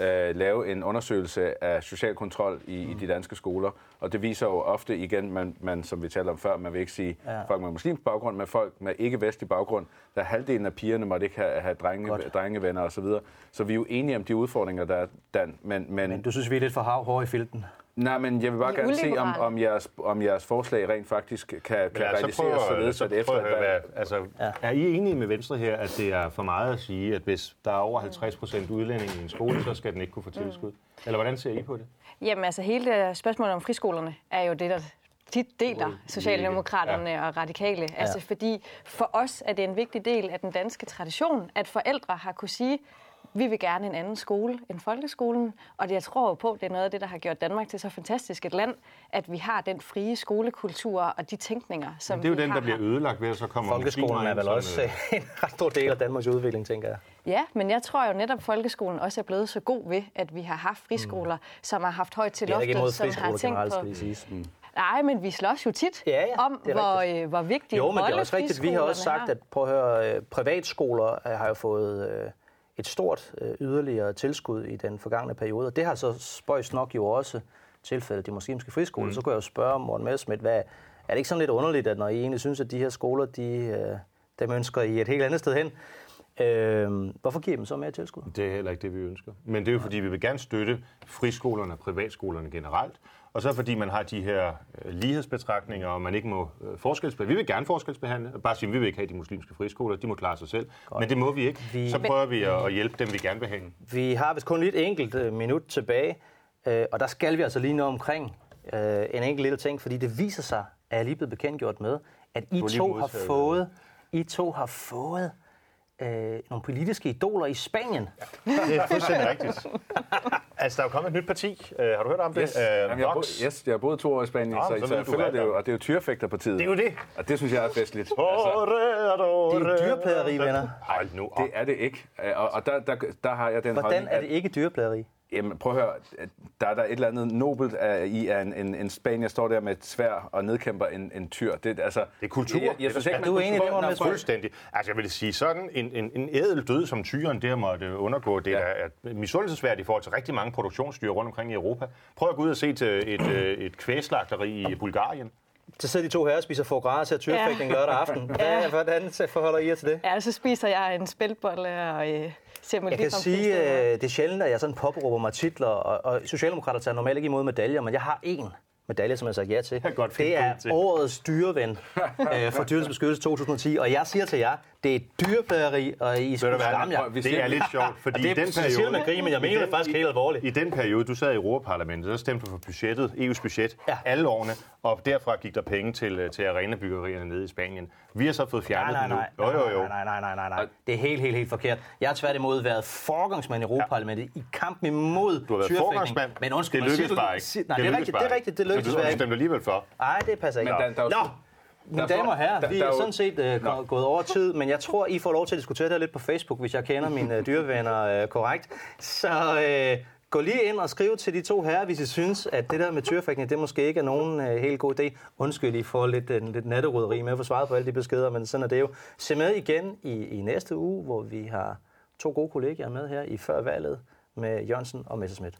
øh, lave en undersøgelse af social kontrol i, mm. i de danske skoler. Og det viser jo ofte igen, man, man, som vi talte om før, man vil ikke sige ja. folk med muslimsk baggrund, men folk med ikke-vestlig baggrund. Der er halvdelen af pigerne måtte ikke have, have drenge, drengevenner osv. Så, så vi er jo enige om de udfordringer, der er, Dan. Men, men, men du synes, vi er lidt for hårde i filten? Nej, men jeg vil bare gerne se, om, om, jeres, om jeres forslag rent faktisk kan, kan altså, realiseres således, at efter... Hvad, altså, ja. Er I enige med Venstre her, at det er for meget at sige, at hvis der er over 50 procent udlænding i en skole, så skal den ikke kunne få tilskud? Mm. Eller hvordan ser I på det? Jamen altså, hele det spørgsmål om friskolerne er jo det, der tit deler Socialdemokraterne ja. og radikale. Altså, fordi for os er det en vigtig del af den danske tradition, at forældre har kunne sige, vi vil gerne en anden skole end folkeskolen, og det, jeg tror på, det er noget af det, der har gjort Danmark til så fantastisk et land, at vi har den frie skolekultur og de tænkninger, som Men det er jo den, der bliver ødelagt ved, at så kommer Folkeskolen er vel også øh, en ret stor del af Danmarks udvikling, tænker jeg. Ja, men jeg tror jo netop, at folkeskolen også er blevet så god ved, at vi har haft friskoler, mm. som har haft højt til loftet, som har tænkt på... Mm. Nej, men vi slås jo tit ja, ja, om, hvor, øh, hvor vigtigt Jo, men det er også rigtigt. Vi har også sagt, at prøv at høre, øh, privatskoler har jo fået... Øh, et stort øh, yderligere tilskud i den forgangne periode. Og det har så spøjs nok jo også tilfældet de muslimske friskoler. Mm. Så kunne jeg jo spørge Morten Messmith, hvad, er det ikke sådan lidt underligt, at når I egentlig synes, at de her skoler, de, øh, dem ønsker I et helt andet sted hen, Øh, hvorfor giver dem så mere tilskud? Det er heller ikke det, vi ønsker. Men det er jo fordi, vi vil gerne støtte friskolerne og privatskolerne generelt. Og så fordi man har de her øh, lighedsbetragtninger, og man ikke må øh, forskelsbehandle. Vi vil gerne forskelsbehandle. Bare sige, at vi vil ikke have de muslimske friskoler. De må klare sig selv. Godt. Men det må vi ikke. Vi... Så prøver vi at hjælpe dem, vi gerne vil have. Vi har vist kun lidt enkelt øh, minut tilbage. Og der skal vi altså lige nå omkring en enkelt lille ting. Fordi det viser sig, at jeg lige blevet bekendtgjort med, at I to har fået... I to har fået øh, nogle politiske idoler i Spanien. Ja, det er fuldstændig rigtigt. Altså, der er jo kommet et nyt parti. Uh, har du hørt om det? Yes. Uh, Jamen, jeg, har boet, yes, jeg har boet to år i Spanien, Nå, så, så jeg føler det jo, og det er jo tyrefægterpartiet. Det er jo det. Og det synes jeg er festligt. Altså, det er dyrplageri, venner. Hold nu op. Det er det ikke. Og, og der, der, der har jeg den Hvordan holdning, er det ikke dyrplageri? Jamen, prøv at høre. Der er der et eller andet nobelt af, i, at en, en, en spanier står der med et svær og nedkæmper en, en tyr. Det, altså, det er kultur. Jeg, jeg synes ikke, du er enig i det, med Fuldstændig. Altså, jeg vil sige, sådan en, en, en ædel død som tyren der måtte undergå, det ja. er misundelsesværdigt i forhold til rigtig mange produktionsdyr rundt omkring i Europa. Prøv at gå ud og se til et, øh, et kvæslagteri i Bulgarien. Så sidder de to her og spiser foie gras til tyrfægtning ja. lørdag aften. Hvad, ja. Hvordan forholder I jer til det? Ja, så spiser jeg en spilbolle og øh, ser Jeg kan sige, øh, det er sjældent, at jeg sådan påberåber mig titler, og, og Socialdemokrater tager normalt ikke imod medaljer, men jeg har en medalje, som jeg har sagt ja til. Det er årets dyreven øh, for Dyrens Beskyttelse 2010, og jeg siger til jer, det er dyreplageri, og I skal skræmme jer. Det er lidt sjovt, fordi det, i den periode... Siger med grin, men jeg mener det faktisk helt alvorligt. I den periode, du sad i Europaparlamentet, så stemte du for budgettet, EU's budget, ja. alle årene, og derfra gik der penge til, øh, til arenabyggerierne nede i Spanien. Vi har så fået fjernet nej, nej, nej, det nu. Jo, jo, jo. Nej, nej, nej, nej, nej. Det er helt, helt, helt forkert. Jeg har tværtimod været forgangsmand i Europaparlamentet ja. i kampen imod Du har været forgangsmand, men undskyld, det lykkedes bare ikke. Nej, det er rigtigt, det er rigtigt, det lykkedes ikke. Så du stemte alligevel for. Nej, det passer ikke. Men Nå, mine damer og herrer, vi er sådan set uh, gået over tid, men jeg tror, I får lov til at diskutere det lidt på Facebook, hvis jeg kender mine uh, dyrevenner uh, korrekt. Så uh, gå lige ind og skriv til de to herrer, hvis I synes, at det der med tyrefægtning, det måske ikke er nogen uh, helt god idé. Undskyld, I får lidt, uh, lidt natteruderi med at få svaret på alle de beskeder, men sådan er det jo. Se med igen i, i næste uge, hvor vi har to gode kollegaer med her i før valget med Jørgensen og Messerschmidt.